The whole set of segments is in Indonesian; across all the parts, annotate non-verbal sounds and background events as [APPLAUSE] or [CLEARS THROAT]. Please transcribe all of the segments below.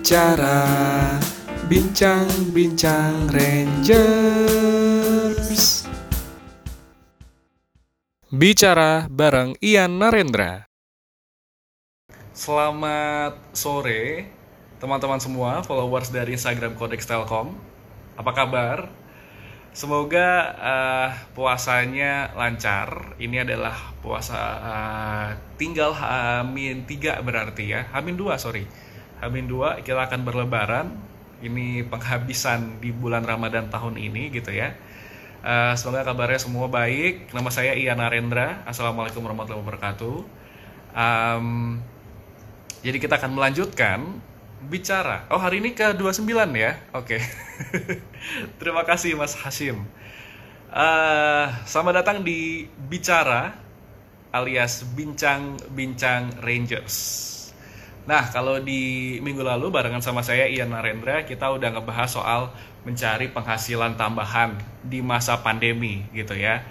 bicara Bincang-bincang Rangers Bicara bareng Ian Narendra Selamat sore teman-teman semua followers dari Instagram Codex Telkom Apa kabar? Semoga uh, puasanya lancar. Ini adalah puasa uh, tinggal Hamin 3 berarti ya. Hamin 2 sorry. Hamin 2 kita akan berlebaran. Ini penghabisan di bulan Ramadan tahun ini gitu ya. Uh, semoga kabarnya semua baik. Nama saya Ian Narendra. Assalamualaikum warahmatullahi wabarakatuh. Um, jadi kita akan melanjutkan bicara. Oh, hari ini ke 29 ya? Oke. Okay. [LAUGHS] Terima kasih Mas Hashim. Uh, selamat datang di Bicara alias Bincang-Bincang Rangers. Nah, kalau di minggu lalu barengan sama saya Ian Narendra, kita udah ngebahas soal mencari penghasilan tambahan di masa pandemi gitu ya.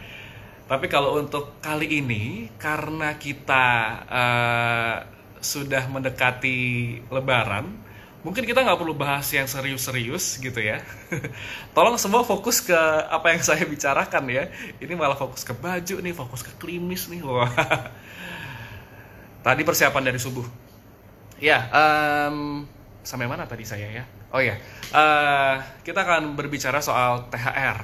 Tapi kalau untuk kali ini, karena kita uh, sudah mendekati Lebaran, mungkin kita nggak perlu bahas yang serius-serius gitu ya. [LAUGHS] Tolong semua fokus ke apa yang saya bicarakan ya. Ini malah fokus ke baju nih, fokus ke klimis nih. Wah. [LAUGHS] Tadi persiapan dari subuh. Ya, um, sampai mana tadi saya ya? Oh ya, uh, kita akan berbicara soal THR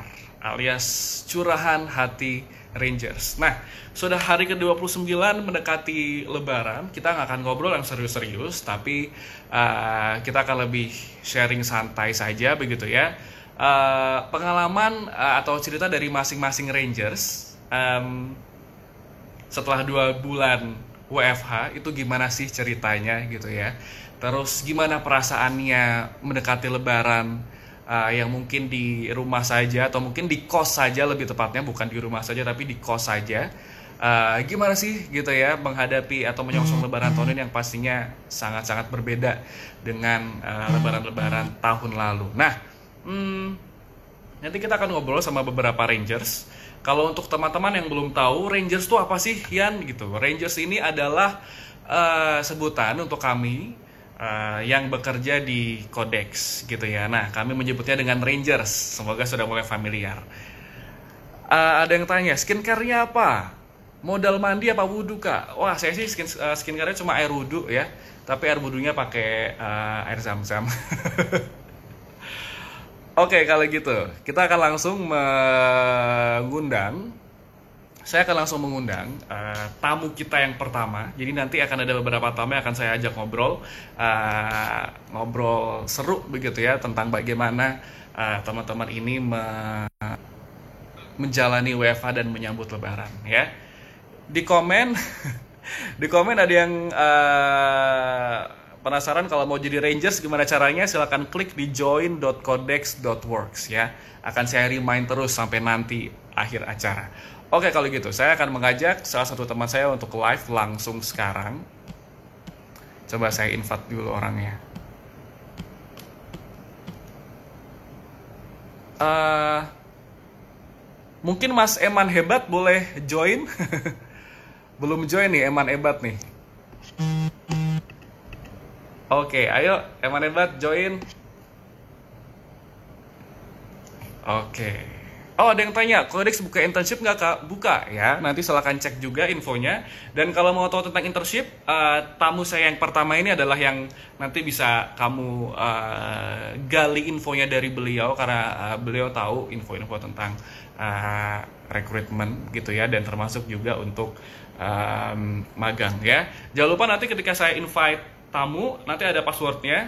alias curahan hati Rangers. Nah, sudah hari ke-29 mendekati lebaran, kita nggak akan ngobrol yang serius-serius, tapi uh, kita akan lebih sharing santai saja begitu ya. Uh, pengalaman uh, atau cerita dari masing-masing Rangers um, setelah dua bulan WFH itu gimana sih ceritanya gitu ya. Terus gimana perasaannya mendekati lebaran, uh, yang mungkin di rumah saja atau mungkin di kos saja lebih tepatnya bukan di rumah saja tapi di kos saja. Uh, gimana sih gitu ya menghadapi atau menyongsong lebaran tahun ini yang pastinya sangat-sangat berbeda dengan uh, lebaran-lebaran uh, tahun lalu. Nah hmm, nanti kita akan ngobrol sama beberapa rangers kalau untuk teman-teman yang belum tahu rangers itu apa sih Yan gitu rangers ini adalah uh, sebutan untuk kami uh, yang bekerja di Codex gitu ya. Nah, kami menyebutnya dengan Rangers. Semoga sudah mulai familiar. Uh, ada yang tanya, skincare-nya apa? Modal mandi apa wudhu kak? Wah, saya sih skin uh, skincare-nya cuma air wudhu ya. Tapi air wudhunya pakai uh, air zam-zam. [LAUGHS] Oke, okay, kalau gitu, kita akan langsung mengundang saya akan langsung mengundang uh, tamu kita yang pertama. Jadi nanti akan ada beberapa tamu yang akan saya ajak ngobrol, uh, ngobrol seru begitu ya tentang bagaimana uh, teman-teman ini me menjalani WFA dan menyambut Lebaran ya. Di komen, [LAUGHS] di komen ada yang uh, penasaran kalau mau jadi Rangers gimana caranya? Silahkan klik di join.codex.works ya. Akan saya remind terus sampai nanti akhir acara. Oke kalau gitu, saya akan mengajak salah satu teman saya untuk live langsung sekarang. Coba saya invite dulu orangnya. Uh, mungkin Mas Eman hebat boleh join? [LAUGHS] Belum join nih Eman hebat nih. Oke, ayo Eman hebat join. Oke. Oh ada yang tanya, Codex buka internship nggak kak? Buka ya, nanti silahkan cek juga infonya. Dan kalau mau tahu tentang internship, uh, tamu saya yang pertama ini adalah yang nanti bisa kamu uh, gali infonya dari beliau karena uh, beliau tahu info-info tentang uh, rekrutmen gitu ya, dan termasuk juga untuk um, magang ya. Jangan lupa nanti ketika saya invite tamu, nanti ada passwordnya.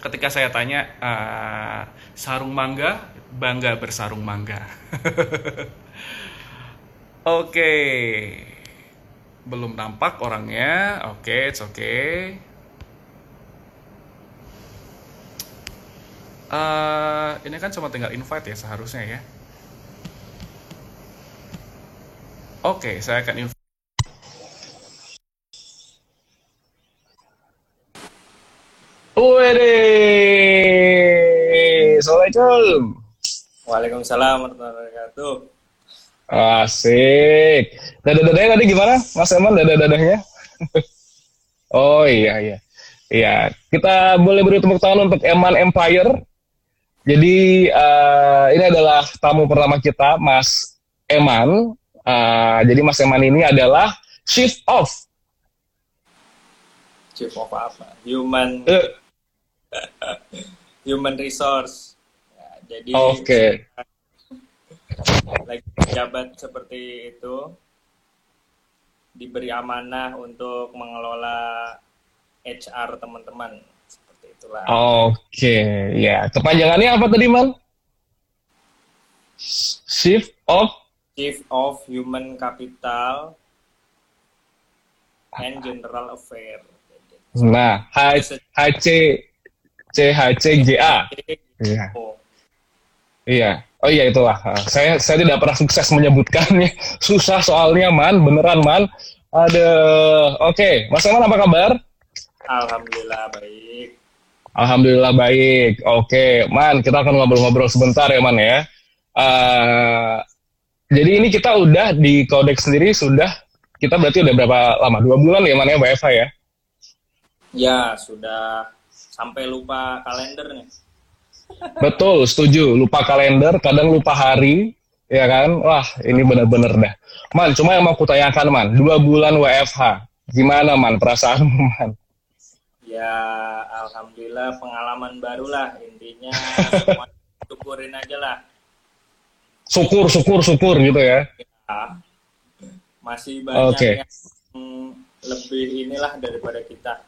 Ketika saya tanya uh, sarung mangga? Bangga bersarung mangga. [LAUGHS] Oke. Okay. belum nampak orangnya. Oke okay, it's okay uh, ini kan cuma tinggal invite ya seharusnya ya. Oke okay, saya akan invite Assalamualaikum. Waalaikumsalam warahmatullahi wabarakatuh. Asik. Dada-dadanya tadi gimana? Mas Eman dada-dadanya? [LAUGHS] oh iya iya. Iya, kita boleh beri tepuk tangan untuk Eman Empire. Jadi uh, ini adalah tamu pertama kita, Mas Eman. Uh, jadi Mas Eman ini adalah Chief of Chief of apa? Human uh, [LAUGHS] Human Resource. Jadi Oke. Okay. [LAUGHS] lagi jabat seperti itu diberi amanah untuk mengelola HR teman-teman seperti itulah. Oke, okay. ya. Kepanjangannya apa tadi, Man? Chief of Chief of Human Capital and General Affair. Nah, HC CHCGA. Iya. Iya. Oh iya itulah. Saya saya tidak pernah sukses menyebutkannya. [LAUGHS] Susah soalnya, Man. Beneran, Man. Ada. Oke, okay. Mas Eman apa kabar? Alhamdulillah baik. Alhamdulillah baik. Oke, okay. Man, kita akan ngobrol-ngobrol sebentar ya, Man ya. Uh, jadi ini kita udah di Kodeks sendiri sudah kita berarti udah berapa lama? Dua bulan ya, Man ya, WFH ya? Ya, sudah sampai lupa kalender nih. Betul, setuju. Lupa kalender, kadang lupa hari, ya kan? Wah, ini bener-bener dah. Man, cuma yang mau kutanyakan, Man, dua bulan WFH, gimana, Man, perasaanmu, [LAUGHS] Man? Ya, alhamdulillah pengalaman baru lah. Intinya [LAUGHS] syukurin aja lah. Syukur, syukur, syukur gitu ya. ya masih banyak okay. yang lebih inilah daripada kita.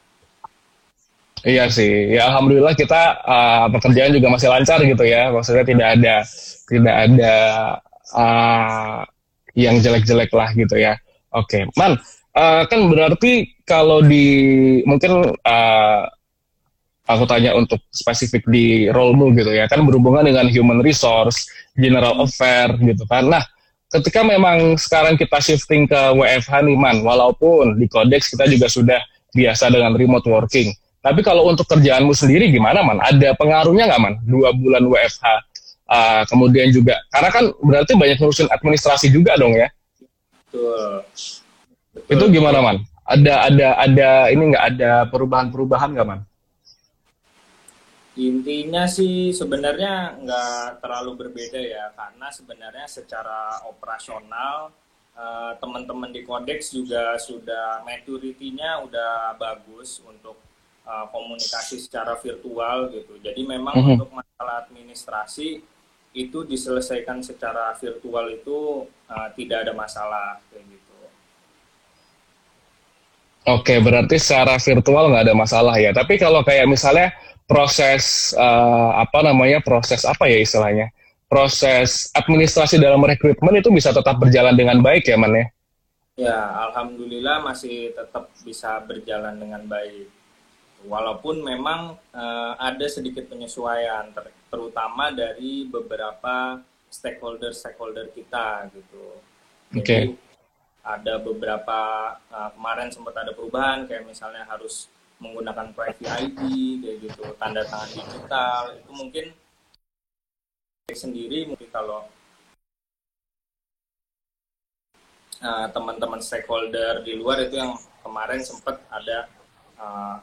Iya sih, ya alhamdulillah kita uh, pekerjaan juga masih lancar gitu ya. Maksudnya tidak ada tidak ada uh, yang jelek-jelek lah gitu ya. Oke, okay. man, uh, kan berarti kalau di mungkin uh, aku tanya untuk spesifik di role-mu gitu ya, kan berhubungan dengan human resource, general affair gitu kan. Nah, ketika memang sekarang kita shifting ke WFH nih man, walaupun di Codex kita juga sudah biasa dengan remote working tapi kalau untuk kerjaanmu sendiri gimana, Man? Ada pengaruhnya nggak, Man? Dua bulan WFH, uh, kemudian juga, karena kan berarti banyak ngurusin administrasi juga dong ya? Betul. Betul. Itu gimana, Man? Ada ada ada ini nggak ada perubahan-perubahan nggak, Man? Intinya sih sebenarnya nggak terlalu berbeda ya, karena sebenarnya secara operasional teman-teman di Codex juga sudah maturity-nya udah bagus untuk uh, komunikasi secara virtual gitu. Jadi memang mm -hmm. untuk masalah administrasi itu diselesaikan secara virtual itu uh, tidak ada masalah kayak gitu. Oke, berarti secara virtual nggak ada masalah ya. Tapi kalau kayak misalnya proses uh, apa namanya proses apa ya istilahnya proses administrasi dalam rekrutmen itu bisa tetap berjalan dengan baik ya, Man ya? Ya, alhamdulillah masih tetap bisa berjalan dengan baik. Walaupun memang uh, ada sedikit penyesuaian, ter terutama dari beberapa stakeholder-stakeholder kita gitu. Jadi okay. ada beberapa uh, kemarin sempat ada perubahan, kayak misalnya harus menggunakan private ID kayak gitu, tanda tangan digital itu mungkin sendiri mungkin kalau uh, teman-teman stakeholder di luar itu yang kemarin sempat ada uh,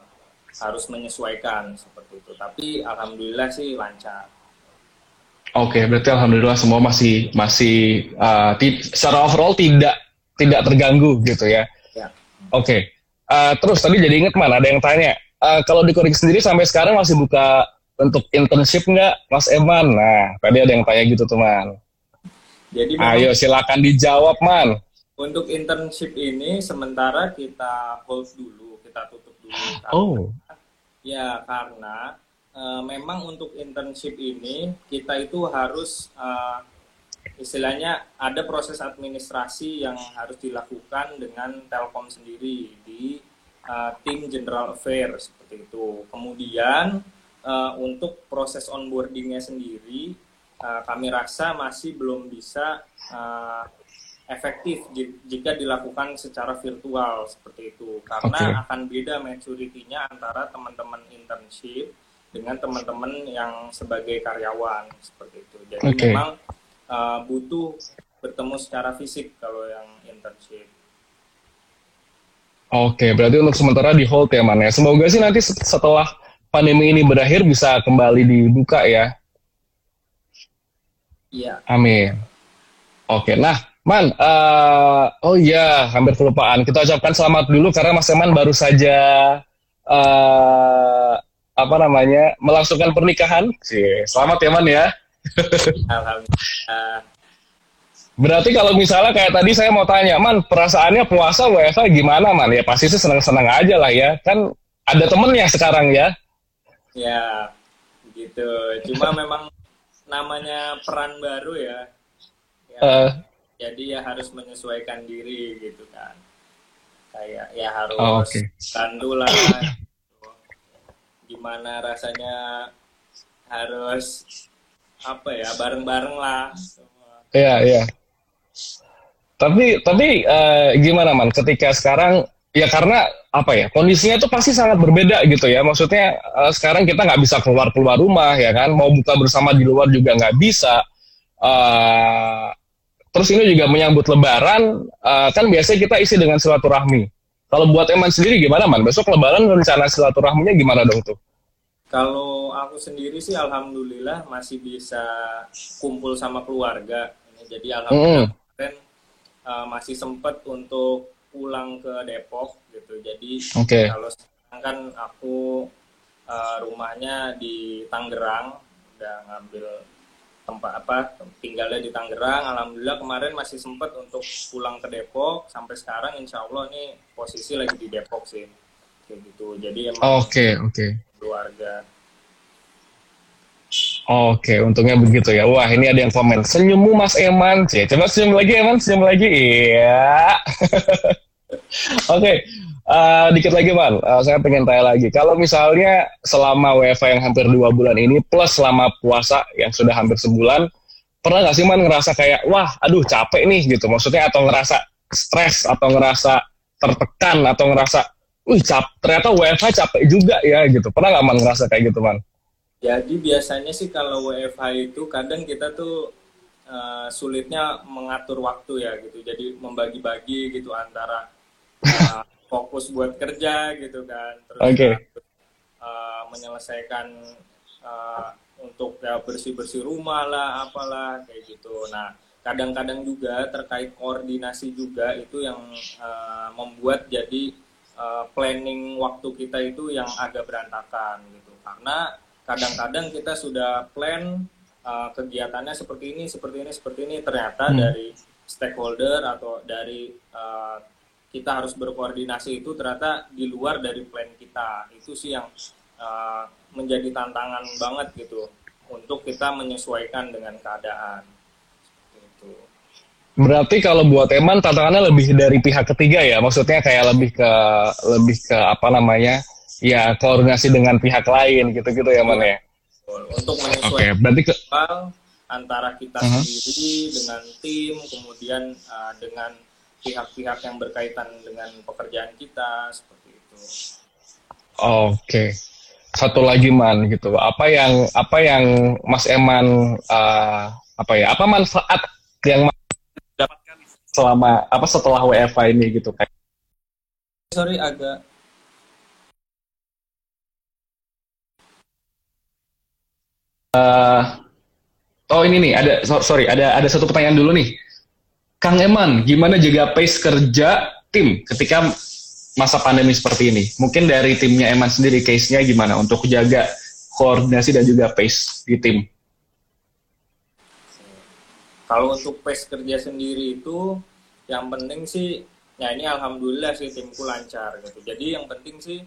harus menyesuaikan seperti itu. Tapi alhamdulillah sih lancar. Oke, okay, berarti alhamdulillah semua masih masih uh, secara overall tidak tidak terganggu gitu ya. ya. Oke. Okay. Uh, terus tadi jadi inget mana ada yang tanya, uh, kalau di Korik sendiri sampai sekarang masih buka untuk internship nggak, Mas Eman? Nah, tadi ada yang tanya gitu teman. Jadi Ayo silakan dijawab, Man. Untuk internship ini sementara kita hold dulu, kita tutup dulu. oh. Ya, karena uh, memang untuk internship ini kita itu harus uh, istilahnya ada proses administrasi yang harus dilakukan dengan Telkom sendiri di uh, tim General Affairs seperti itu. Kemudian uh, untuk proses onboardingnya sendiri uh, kami rasa masih belum bisa uh, efektif jika dilakukan secara virtual seperti itu karena okay. akan beda maturity-nya antara teman-teman internship dengan teman-teman yang sebagai karyawan seperti itu. Jadi okay. memang uh, butuh bertemu secara fisik kalau yang internship. Oke, berarti untuk sementara di hold ya man ya. Semoga sih nanti setelah pandemi ini berakhir bisa kembali dibuka ya. Iya. Amin. Oke, nah Man, uh, oh iya, hampir kelupaan. Kita ucapkan selamat dulu karena Mas Eman baru saja uh, apa namanya melangsungkan pernikahan. Selamat ya Man ya. Alhamdulillah. Berarti kalau misalnya kayak tadi saya mau tanya, Man, perasaannya puasa WFH gimana, Man? Ya pasti sih senang-senang aja lah ya. Kan ada temennya sekarang ya. Ya, gitu. Cuma memang namanya peran baru ya. ya uh, jadi ya harus menyesuaikan diri gitu kan. Kayak ya harus oh, okay. tandu lah. Gitu. Gimana rasanya harus apa ya bareng-bareng lah. Iya, iya. Tapi tapi uh, gimana man? Ketika sekarang ya karena apa ya kondisinya itu pasti sangat berbeda gitu ya. Maksudnya uh, sekarang kita nggak bisa keluar keluar rumah ya kan. Mau buka bersama di luar juga nggak bisa. Uh, terus ini juga menyambut Lebaran uh, kan biasanya kita isi dengan silaturahmi. Kalau buat Eman sendiri gimana man? Besok Lebaran rencana silaturahminya gimana dong tuh? Kalau aku sendiri sih alhamdulillah masih bisa kumpul sama keluarga. Jadi alhamdulillah mm uh, masih sempat untuk pulang ke Depok gitu. Jadi okay. kalau sekarang kan aku uh, rumahnya di Tangerang, udah ngambil tempat apa tinggalnya di Tangerang. Alhamdulillah kemarin masih sempat untuk pulang ke Depok. Sampai sekarang Insya Allah nih posisi lagi di Depok sih, kayak gitu. Jadi emang oke okay, oke okay. keluarga. Oke, untungnya begitu ya. Wah, ini ada yang komen. Senyummu Mas Eman. Cie, coba senyum lagi Eman, senyum lagi. Iya. [LAUGHS] Oke, uh, dikit lagi Man. Uh, saya pengen tanya lagi. Kalau misalnya selama WFA yang hampir dua bulan ini, plus selama puasa yang sudah hampir sebulan, pernah nggak sih Man ngerasa kayak, wah, aduh capek nih gitu. Maksudnya atau ngerasa stres, atau ngerasa tertekan, atau ngerasa, wih, cap, ternyata WFH capek juga ya gitu. Pernah nggak Man ngerasa kayak gitu Man? Jadi biasanya sih kalau WFH itu kadang kita tuh uh, sulitnya mengatur waktu ya gitu. Jadi membagi-bagi gitu antara uh, [LAUGHS] fokus buat kerja gitu kan, terus okay. uh, menyelesaikan uh, untuk ya bersih-bersih rumah lah, apalah kayak gitu. Nah kadang-kadang juga terkait koordinasi juga itu yang uh, membuat jadi uh, planning waktu kita itu yang agak berantakan gitu karena kadang-kadang kita sudah plan uh, kegiatannya seperti ini, seperti ini, seperti ini, ternyata hmm. dari stakeholder atau dari uh, kita harus berkoordinasi itu ternyata di luar dari plan kita. Itu sih yang uh, menjadi tantangan banget gitu untuk kita menyesuaikan dengan keadaan. Gitu. Berarti kalau buat Eman tantangannya lebih dari pihak ketiga ya, maksudnya kayak lebih ke lebih ke apa namanya? ya koordinasi dengan pihak lain gitu-gitu ya mana ya untuk menyesuaikan okay, berarti ke... antara kita uh -huh. sendiri dengan tim kemudian uh, dengan pihak-pihak yang berkaitan dengan pekerjaan kita seperti itu oke okay. satu lagi man gitu apa yang apa yang Mas Eman uh, apa ya apa manfaat yang dapatkan selama apa setelah WFA ini gitu kayak sorry agak Uh, oh ini nih ada sorry ada ada satu pertanyaan dulu nih. Kang Eman, gimana jaga pace kerja tim ketika masa pandemi seperti ini? Mungkin dari timnya Eman sendiri case-nya gimana untuk jaga koordinasi dan juga pace di tim? Kalau untuk pace kerja sendiri itu yang penting sih ya ini alhamdulillah sih timku lancar gitu. Jadi yang penting sih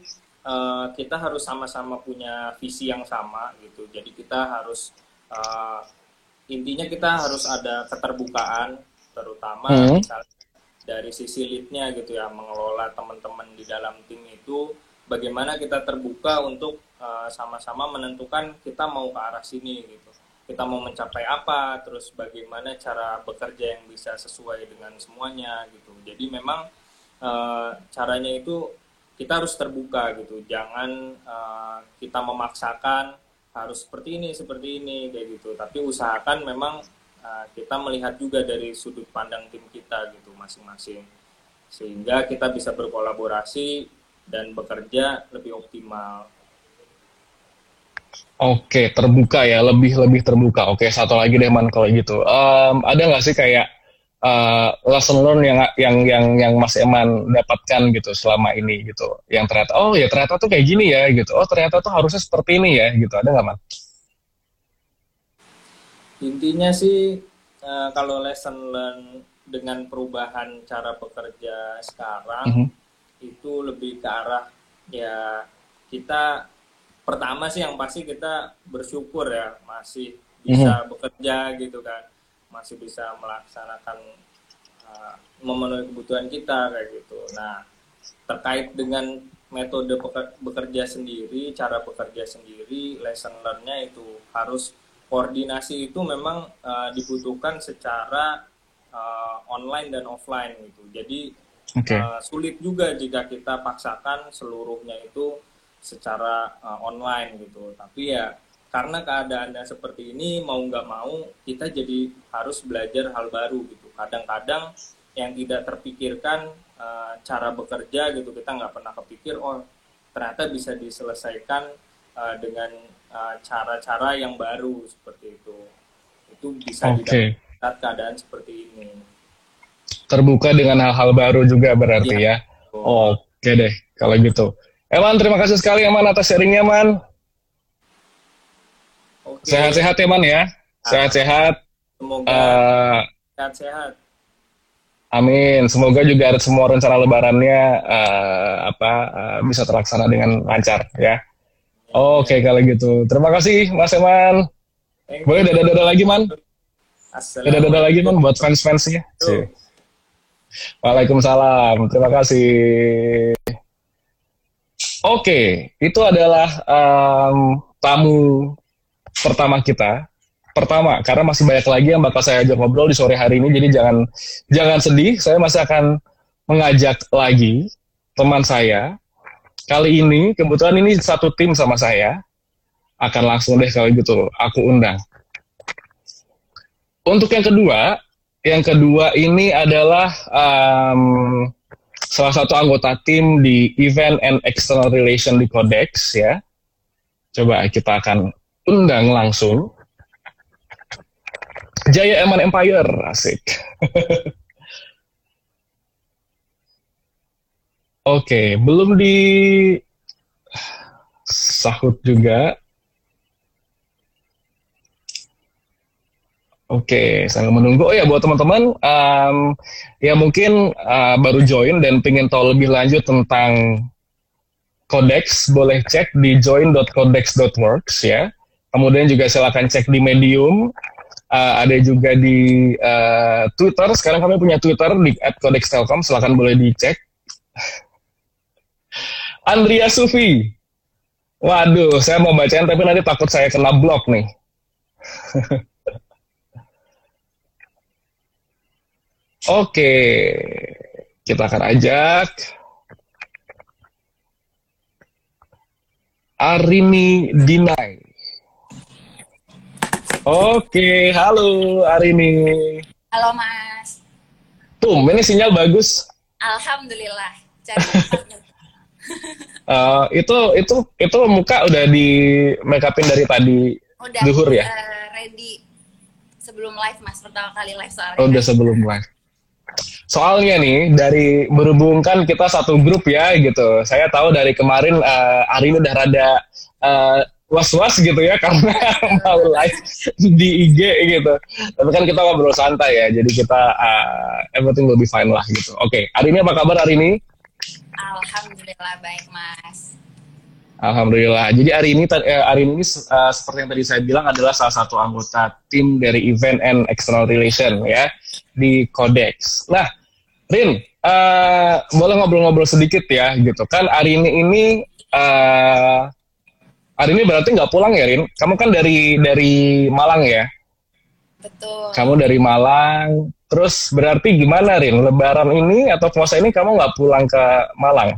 uh, kita harus sama-sama punya visi yang sama gitu. Jadi kita harus uh, intinya kita harus ada keterbukaan, terutama hmm. misalnya dari sisi leadnya gitu ya, mengelola teman-teman di dalam tim itu bagaimana kita terbuka untuk uh, sama-sama menentukan kita mau ke arah sini gitu. Kita mau mencapai apa, terus bagaimana cara bekerja yang bisa sesuai dengan semuanya gitu. Jadi memang uh, caranya itu kita harus terbuka gitu jangan uh, kita memaksakan harus seperti ini seperti ini kayak gitu tapi usahakan memang uh, kita melihat juga dari sudut pandang tim kita gitu masing-masing sehingga kita bisa berkolaborasi dan bekerja lebih optimal. Oke, terbuka ya, lebih lebih terbuka. Oke, satu lagi deh man kalau gitu. Em, ada nggak sih kayak eh, lesson learn yang yang yang yang Mas Eman dapatkan gitu selama ini gitu, yang ternyata oh ya ternyata tuh kayak gini ya gitu. Oh ternyata tuh harusnya seperti ini ya gitu. Ada nggak man? Intinya sih eh, kalau lesson learn dengan perubahan cara bekerja sekarang Mhm. itu lebih ke arah ya kita pertama sih yang pasti kita bersyukur ya masih bisa bekerja gitu kan. Masih bisa melaksanakan uh, memenuhi kebutuhan kita kayak gitu. Nah terkait dengan metode bekerja sendiri cara bekerja sendiri lesson learn-nya itu harus koordinasi itu memang uh, dibutuhkan secara uh, online dan offline gitu jadi Oke. Uh, sulit juga jika kita paksakan seluruhnya itu secara uh, online gitu. Tapi ya karena keadaannya seperti ini mau nggak mau kita jadi harus belajar hal baru gitu. Kadang-kadang yang tidak terpikirkan uh, cara bekerja gitu kita nggak pernah kepikir oh ternyata bisa diselesaikan uh, dengan uh, cara-cara yang baru seperti itu. Itu bisa Oke. didapat keadaan seperti ini. Terbuka dengan hal-hal baru juga berarti ya. Oke deh, kalau gitu. Eman, terima kasih sekali Eman atas sharingnya Man. Oke. Sehat-sehat ya Man ya. Sehat-sehat. Semoga Eh, sehat-sehat. amin. Semoga juga semua rencana lebarannya eh, apa eh, bisa terlaksana dengan lancar ya. Oke kalau gitu. Terima kasih Mas Eman. Thank Boleh dada-dada lagi Man? Dada-dada lagi Man buat fans-fansnya. Waalaikumsalam. Terima kasih. Oke, itu adalah em, tamu pertama kita. Pertama, karena masih banyak lagi yang bakal saya ajak ngobrol di sore hari ini, jadi jangan jangan sedih. Saya masih akan mengajak lagi teman saya. Kali ini kebetulan ini satu tim sama saya. Akan langsung deh kalau gitu aku undang. Untuk yang kedua, yang kedua ini adalah em, salah satu anggota tim di Event and External Relation di Codex ya. Coba kita akan undang langsung. Jaya Eman Empire, asik. [LAUGHS] Oke, belum di sahut juga. Oke, sambil menunggu. Oh ya, buat teman-teman em, ya mungkin uh, baru join dan pengen tahu lebih lanjut tentang Codex, boleh cek di join.codex.works ya. Kemudian juga silakan cek di Medium. Uh, ada juga di uh, Twitter. Sekarang kami punya Twitter di @codextelkom. Silakan boleh dicek. Andrea Sufi. Waduh, saya mau bacain tapi nanti takut saya kena blok nih. [LAUGHS] Oke, kita akan ajak Arini Dinai. Oke, halo Arini. Halo Mas, Tuh, ini sinyal bagus. Alhamdulillah. Cari [LAUGHS] Eh, itu itu itu muka udah di make upin dari tadi Udah Duhur ya? eh, ready sebelum live Mas, pertama kali live soalnya. Oh, udah sebelum live. Soalnya nih dari berhubungkan kita satu grup ya gitu. Saya tahu dari kemarin eh, Arini udah rada eh, was-was gitu ya [LAUGHS] karena mau live di IG gitu. Tapi kan kita ngobrol santai ya, jadi kita eh, everything will be fine lah gitu. Oke, Arini apa kabar hari ini? Alhamdulillah baik Mas. Alhamdulillah. Jadi hari ini eh, hari ini eh, seperti yang tadi saya bilang adalah salah satu anggota tim dari Event and External Relation ya di Codex. Nah, Rin, eh, boleh ngobrol-ngobrol sedikit ya gitu kan. Hari ini ini eh, hari ini berarti nggak pulang ya Rin? Kamu kan dari dari Malang ya? Betul. Kamu dari Malang. Terus berarti gimana Rin? Lebaran ini atau puasa ini kamu nggak pulang ke Malang?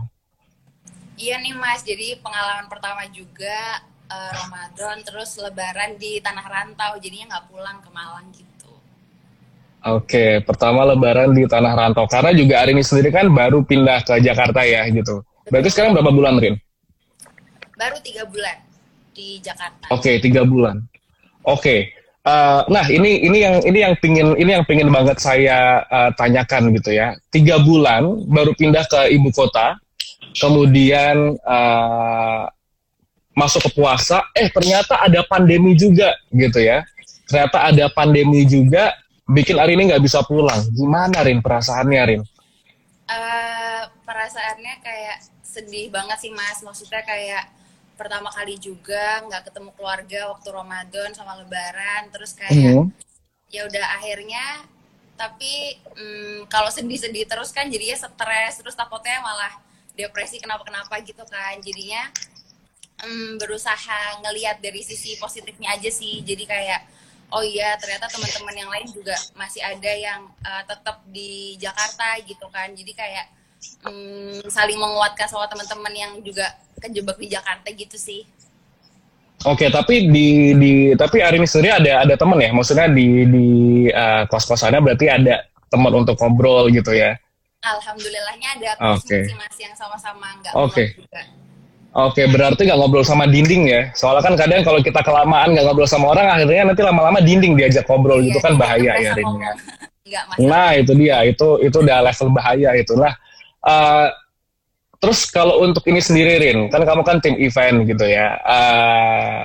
Iya nih Mas, jadi pengalaman pertama juga eh, Ramadan terus Lebaran di tanah rantau, jadinya nggak pulang ke Malang gitu. Oke, pertama lebaran di tanah rantau. Karena juga Arini sendiri kan baru pindah ke Jakarta ya gitu. Berarti sekarang berapa bulan Rin? Baru tiga bulan di Jakarta. Oke, tiga bulan. Oke. Eh, nah ini ini yang ini yang pingin ini yang pingin banget saya eh, tanyakan gitu ya. Tiga bulan baru pindah ke ibu kota, kemudian eh, masuk ke puasa, eh ternyata ada pandemi juga gitu ya. Ternyata ada pandemi juga, bikin Arini nggak bisa pulang. Gimana Rin perasaannya Rin? Eh, perasaannya kayak sedih banget sih mas maksudnya kayak pertama kali juga nggak ketemu keluarga waktu Ramadan sama Lebaran terus kayak Mhm. ya udah akhirnya tapi mm, kalau sedih-sedih terus kan jadinya stres terus takutnya malah depresi kenapa-kenapa gitu kan. Jadinya mm, berusaha ngelihat dari sisi positifnya aja sih. Jadi kayak oh iya ternyata teman-teman yang lain juga masih ada yang uh, tetap di Jakarta gitu kan. Jadi kayak mm, saling menguatkan sama teman-teman yang juga kejebak di Jakarta gitu sih Oke, tapi di di tapi Arini sendiri ada ada teman ya, maksudnya di di eh, kos kosannya berarti ada teman untuk ngobrol gitu ya. Alhamdulillahnya ada okay. mas yang sama-sama nggak juga Oke, berarti nggak ngobrol sama dinding ya? Soalnya kan kadang kalau kita kelamaan nggak ngobrol sama orang, akhirnya nanti lama-lama dinding diajak ngobrol gitu Iya, kan jadi bahaya ya, Rin. ya. [LAUGHS] Nah, itu dia, itu itu udah level bahaya itu. Eh, terus kalau untuk ini sendiri, Rin, kan kamu kan tim event gitu ya. Eh,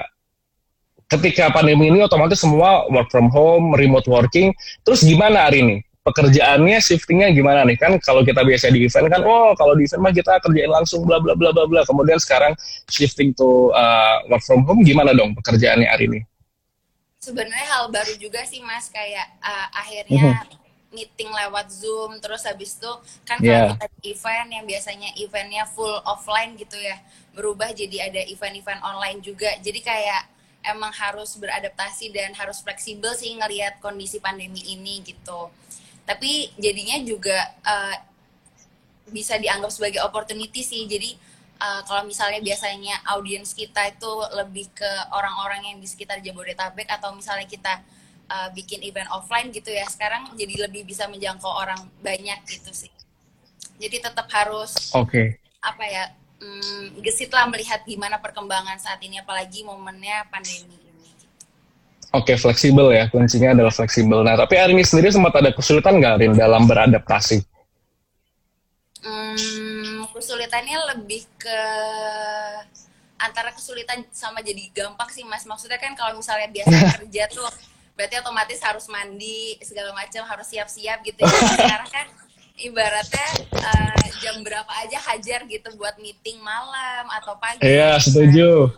ketika pandemi ini otomatis semua work from home, remote working. Terus gimana hari ini? Pekerjaannya shiftingnya gimana nih? Kan kalau kita biasa di event kan, oh kalau di event mah kita kerjain langsung bla bla bla bla bla. Kemudian sekarang shifting to uh, work from home gimana dong pekerjaannya hari ini? sebenarnya hal baru juga sih mas kayak uh, akhirnya meeting lewat zoom terus habis itu kan Yeah. kalau kita di event yang biasanya eventnya full offline gitu ya berubah jadi ada event-event online juga. Jadi kayak emang harus beradaptasi dan harus fleksibel sih ngelihat kondisi pandemi ini gitu. Tapi jadinya juga uh, bisa dianggap sebagai opportunity sih. Jadi uh, kalau misalnya biasanya audiens kita itu lebih ke orang-orang yang di sekitar Jabodetabek atau misalnya kita uh, bikin event offline gitu ya sekarang jadi lebih bisa menjangkau orang banyak gitu sih jadi tetap harus Oke. apa ya mm, gesit lah melihat gimana perkembangan saat ini apalagi momennya pandemi ini Oke, fleksibel ya. Kuncinya adalah fleksibel. Nah, tapi hari ini sendiri sempat ada kesulitan nggak, Rin, dalam beradaptasi? Hmm, kesulitannya lebih ke antara kesulitan sama jadi gampang sih mas. Maksudnya kan kalau misalnya biasa [LAUGHS] kerja tuh berarti otomatis harus mandi segala macam harus siap-siap gitu ya. Sekarang kan ibaratnya eh, jam berapa aja hajar gitu buat meeting malam atau pagi. Iya, setuju.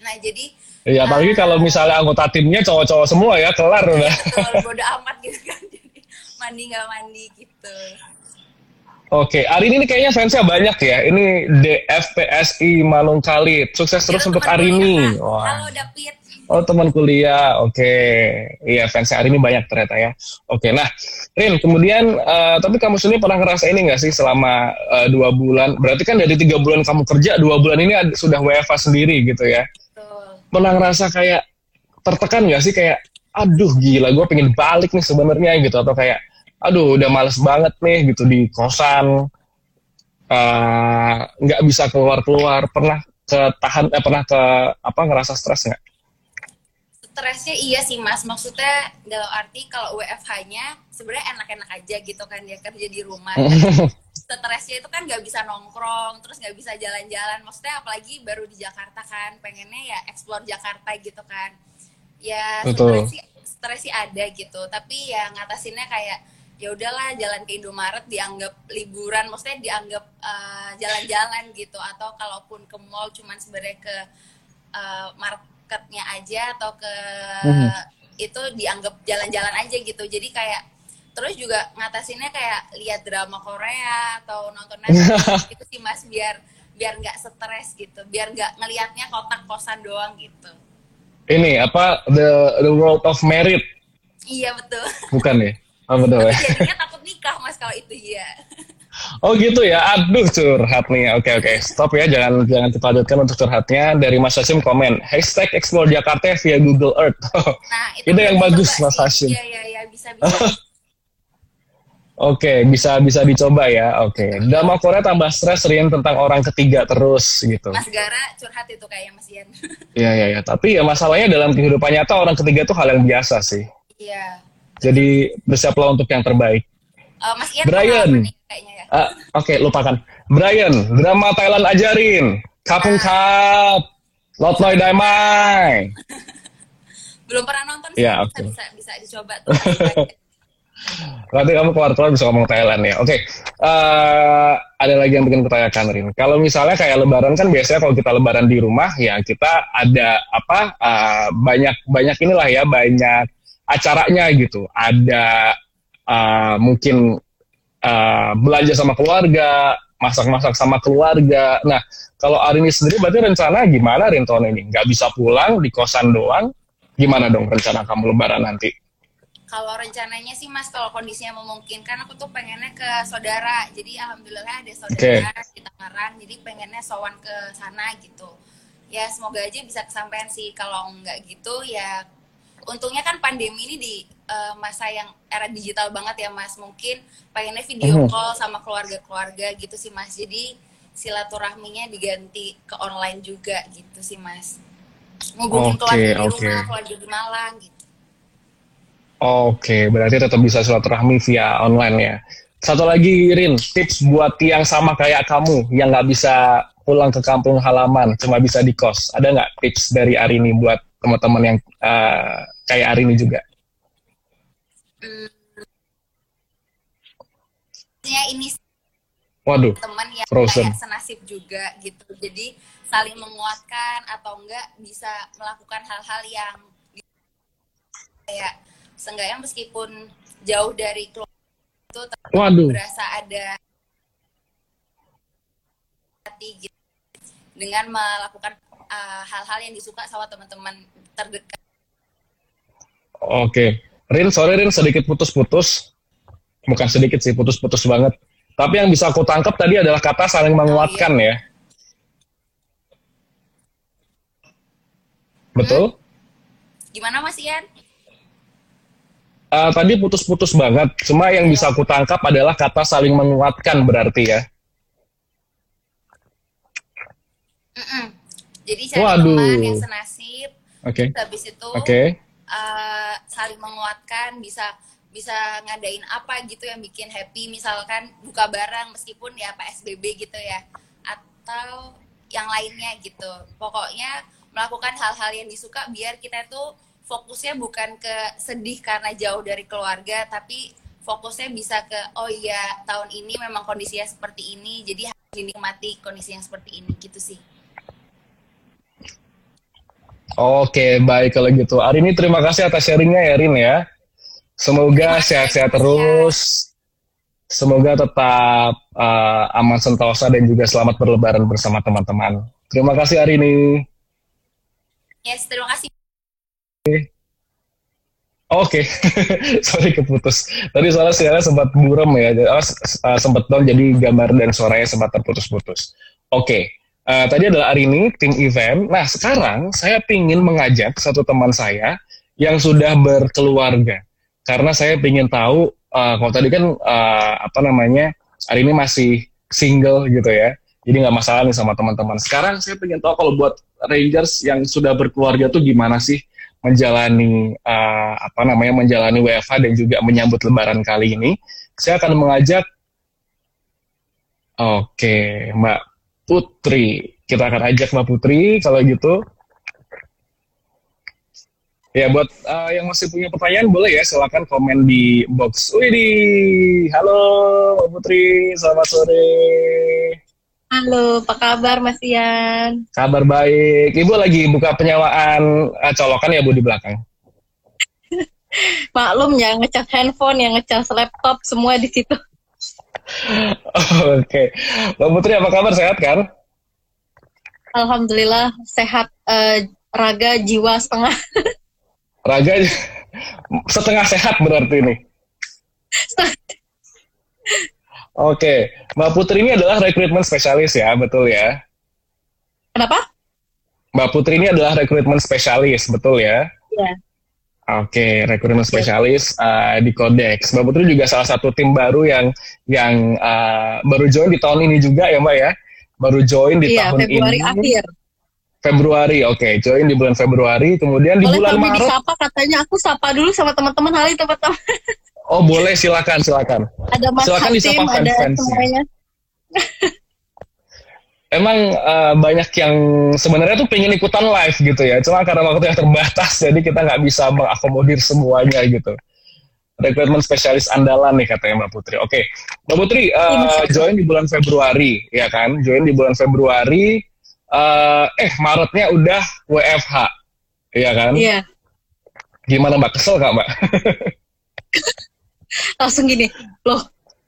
Nah jadi Iya, apalagi kalau misalnya anggota timnya cowok-cowok semua ya, kelar udah. [LAUGHS] betul bodo amat gitu kan. [LAUGHS] Jadi mandi nggak mandi gitu. Oke, Arini ini kayaknya fansnya banyak ya. Ini DFPSI Manung Kalit. Sukses terus untuk Arini. Kak. Wah. Halo David. Oh, teman kuliah. Oke. Iya, fansnya Arini banyak ternyata ya. Oke, nah, Rin, kemudian, eh, tapi kamu sendiri pernah ngerasa ini nggak sih selama eh, dua bulan? Berarti kan dari tiga bulan kamu kerja, dua bulan ini ad- sudah WFA sendiri gitu ya. Betul. Pernah ngerasa kayak tertekan nggak sih kayak, aduh gila, gue pengen balik nih sebenarnya gitu. Atau kayak, aduh udah males banget nih gitu di kosan. eh, nggak bisa keluar-keluar. Pernah ketahan, eh, pernah ke, apa, ngerasa stres nggak? Stresnya iya sih mas. Maksudnya dalam arti kalau WFH-nya sebenarnya enak-enak aja gitu kan dia kerja di rumah. [LAUGHS] Stresnya itu kan nggak bisa nongkrong terus nggak bisa jalan-jalan. Maksudnya apalagi baru di Jakarta kan pengennya ya explore Jakarta gitu kan. Ya sebenarnya sih stres sih ada gitu. Tapi ya ngatasinnya kayak ya udahlah jalan ke Indomaret dianggap liburan. Maksudnya dianggap eh, jalan-jalan gitu. Atau kalaupun ke mall cuman sebenarnya ke eh, marketnya aja atau ke Mhm. itu dianggap jalan-jalan aja gitu. Jadi kayak terus juga ngatasinnya kayak lihat drama Korea atau nonton Netflix [LAUGHS] gitu sih mas biar biar nggak stres gitu. Biar nggak ngelihatnya kotak kosan doang gitu. Ini apa the the world of merit. Iya betul. Bukan ya oh betul ya jadinya takut nikah mas kalau itu iya oh gitu ya aduh curhat nih oke oke stop ya jangan jangan kita lanjutkan untuk curhatnya dari Mas Hashim komen hashtag explore Jakarta via Google Earth [LAUGHS] nah Itu yang bisa bagus, coba Mas. Hashim. iya iya iya bisa bisa [LAUGHS] Oke, bisa bisa dicoba ya. Oke. Drama Korea tambah stres Rin tentang orang ketiga terus gitu. Mas Gara curhat itu kayaknya Mas Ian. Iya iya iya. Tapi ya masalahnya dalam kehidupan nyata orang ketiga itu hal yang biasa sih. Iya. Jadi bersiaplah untuk yang terbaik. Eh, Mas Ian Brian. pengalaman nih kayaknya ya. Ah, Oke, lupakan. Brian, drama Thailand ajarin. Kapung Kap. Lot Loy Daimai. [LAUGHS] Belum pernah nonton sih. Iya, bisa, oke. bisa bisa dicoba tuh. [LAUGHS] Nanti kamu keluar-keluar bisa ngomong Thailand ya. Oke, eh, ada lagi yang bikin pertanyaan Rin. Kalau misalnya kayak Lebaran kan biasanya kalau kita Lebaran di rumah ya kita ada apa eh, banyak banyak inilah ya banyak acaranya gitu. Ada eh, mungkin eh, belanja sama keluarga, masak-masak sama keluarga. Nah, kalau Arini sendiri berarti rencana gimana Rin tahun ini? Nggak bisa pulang di kosan doang? Gimana dong rencana kamu Lebaran nanti? Kalau rencananya sih Mas, kalau kondisinya memungkinkan, aku tuh pengennya ke saudara. Jadi alhamdulillah ada saudara di Tangerang, jadi pengennya sowan ke sana gitu. Ya semoga aja bisa kesampaian sih. Kalau enggak gitu ya, untungnya kan pandemi ini di eh, masa yang era digital banget ya Mas. Mungkin pengennya video Mhm. call sama keluarga-keluarga gitu sih Mas. Jadi silaturahminya diganti ke online juga gitu sih Mas. Ngubungin Oke, keluarga di oke. rumah, keluarga di Malang gitu. Oke, berarti tetap bisa silaturahmi via online ya. Satu lagi, Rin, tips buat yang sama kayak kamu, yang nggak bisa pulang ke kampung halaman, cuma bisa di kos. Ada nggak tips dari Arini buat teman-teman yang eh, kayak Arini juga? Maksudnya ini Waduh, teman yang Frozen. kayak senasib juga gitu. Jadi saling menguatkan atau enggak bisa melakukan hal-hal yang kayak seenggaknya meskipun jauh dari keluarga itu tetap waduh. berasa ada hati gitu dengan melakukan uh, hal-hal yang disuka sama teman-teman terdekat. Oke, Rin, sorry Rin, sedikit putus-putus. Bukan sedikit sih, putus-putus banget. Tapi yang bisa aku tangkap tadi adalah kata saling menguatkan ya. Betul? Gimana Mas Ian? Eh, tadi putus-putus banget. Cuma yang bisa aku tangkap adalah kata saling menguatkan berarti ya. Mm-mm. Jadi cari Waduh. teman yang senasib, Oke. habis itu Oke. Uh, saling menguatkan bisa bisa ngadain apa gitu yang bikin happy. Misalkan buka barang meskipun ya PSBB gitu ya atau yang lainnya gitu. Pokoknya melakukan hal-hal yang disuka biar kita tuh fokusnya bukan ke sedih karena jauh dari keluarga tapi fokusnya bisa ke oh iya tahun ini memang kondisinya seperti ini jadi harus dinikmati kondisi yang seperti ini gitu sih Oke, baik kalau gitu. Hari ini terima kasih atas sharingnya ya Rin ya. Semoga kasih, sehat-sehat Ian. terus. Semoga tetap eh, aman sentosa dan juga selamat berlebaran bersama teman-teman. Terima kasih hari ini. yes terima kasih Oke, [LAUGHS] sorry keputus. Tadi soalnya sinyalnya sempat buram ya, oh, uh, sempat down jadi gambar dan suaranya sempat terputus-putus. Oke, uh, tadi adalah Arini, tim event. Nah sekarang saya ingin mengajak satu teman saya yang sudah berkeluarga, karena saya ingin tahu, uh, kalau tadi kan uh, apa namanya, Arini masih single gitu ya, jadi nggak masalah nih sama teman-teman. Sekarang saya ingin tahu kalau buat Rangers yang sudah berkeluarga tuh gimana sih? menjalani uh, apa namanya menjalani WFH dan juga menyambut Lebaran kali ini, saya akan mengajak Oke, Mbak Putri. Kita akan ajak Mbak Putri kalau gitu. Ya, buat uh, yang masih punya pertanyaan boleh ya silakan komen di box. Widih, halo Mbak Putri, selamat sore. Halo, apa kabar Mas Ian? Kabar baik. Ibu lagi buka penyewaan uh, colokan ya Bu di belakang. [LAUGHS] Maklum ya, ngecas handphone, yang ngecas laptop, semua di situ. Oke, Mbak Putri apa kabar sehat kan? Alhamdulillah sehat eh, raga jiwa setengah. Raga setengah sehat berarti ini. Oke, Mbak Putri ini adalah rekrutmen spesialis ya, betul ya? Kenapa? Mbak Putri ini adalah rekrutmen spesialis, betul ya? Iya. Oke, recruitment spesialis uh, di Codex. Mbak Putri juga salah satu tim baru yang yang uh, baru join di tahun ini juga ya Mbak ya? Baru join di Iya, tahun Februari ini. akhir. Februari, oke. Join di bulan Februari. Kemudian di Boleh bulan kami Maret. disapa katanya aku sapa dulu sama teman-teman hari teman-teman. Oh boleh, silakan, silakan. Ada Mas Silakan Hatim, disapa ada semuanya. Emang uh, banyak yang sebenarnya tuh pengen ikutan live gitu ya. Cuma karena waktu yang terbatas, [LAUGHS] jadi kita nggak bisa mengakomodir semuanya gitu. Rekrutmen spesialis andalan nih katanya Mbak Putri. Oke, Mbak Putri uh, join di bulan Februari, ya kan? Join di bulan Februari. Uh, eh Maretnya udah WFH, ya kan? Iya, Gimana Mbak? Kesel nggak Mbak? [LAUGHS] langsung gini. Loh,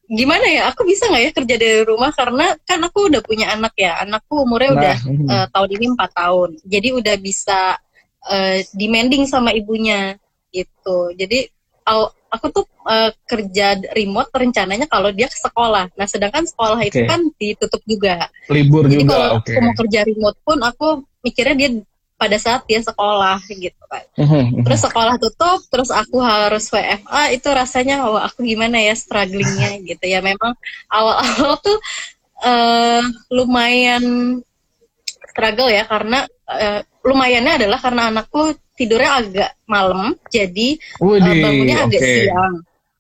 gimana ya? Aku bisa nggak ya kerja dari rumah karena kan aku udah punya anak ya. Anakku umurnya udah mhm. eh, tahun ini empat tahun. Jadi udah bisa eh, demanding sama ibunya gitu. Jadi aku tuh eh, kerja remote rencananya kalau dia ke sekolah. Nah, sedangkan sekolah itu Oke. kan ditutup juga. libur Jadi juga, kalau oke. aku mau kerja remote pun aku mikirnya dia pada saat dia sekolah gitu kan. Mhm, mhm. Terus sekolah tutup, terus aku harus WFA itu rasanya wah aku gimana ya strugglingnya [LAUGHS] gitu ya. Memang awal-awal tuh eh, lumayan struggle ya karena eh, lumayannya adalah karena anakku tidurnya agak malam, jadi Widih, bangunnya agak oke. siang.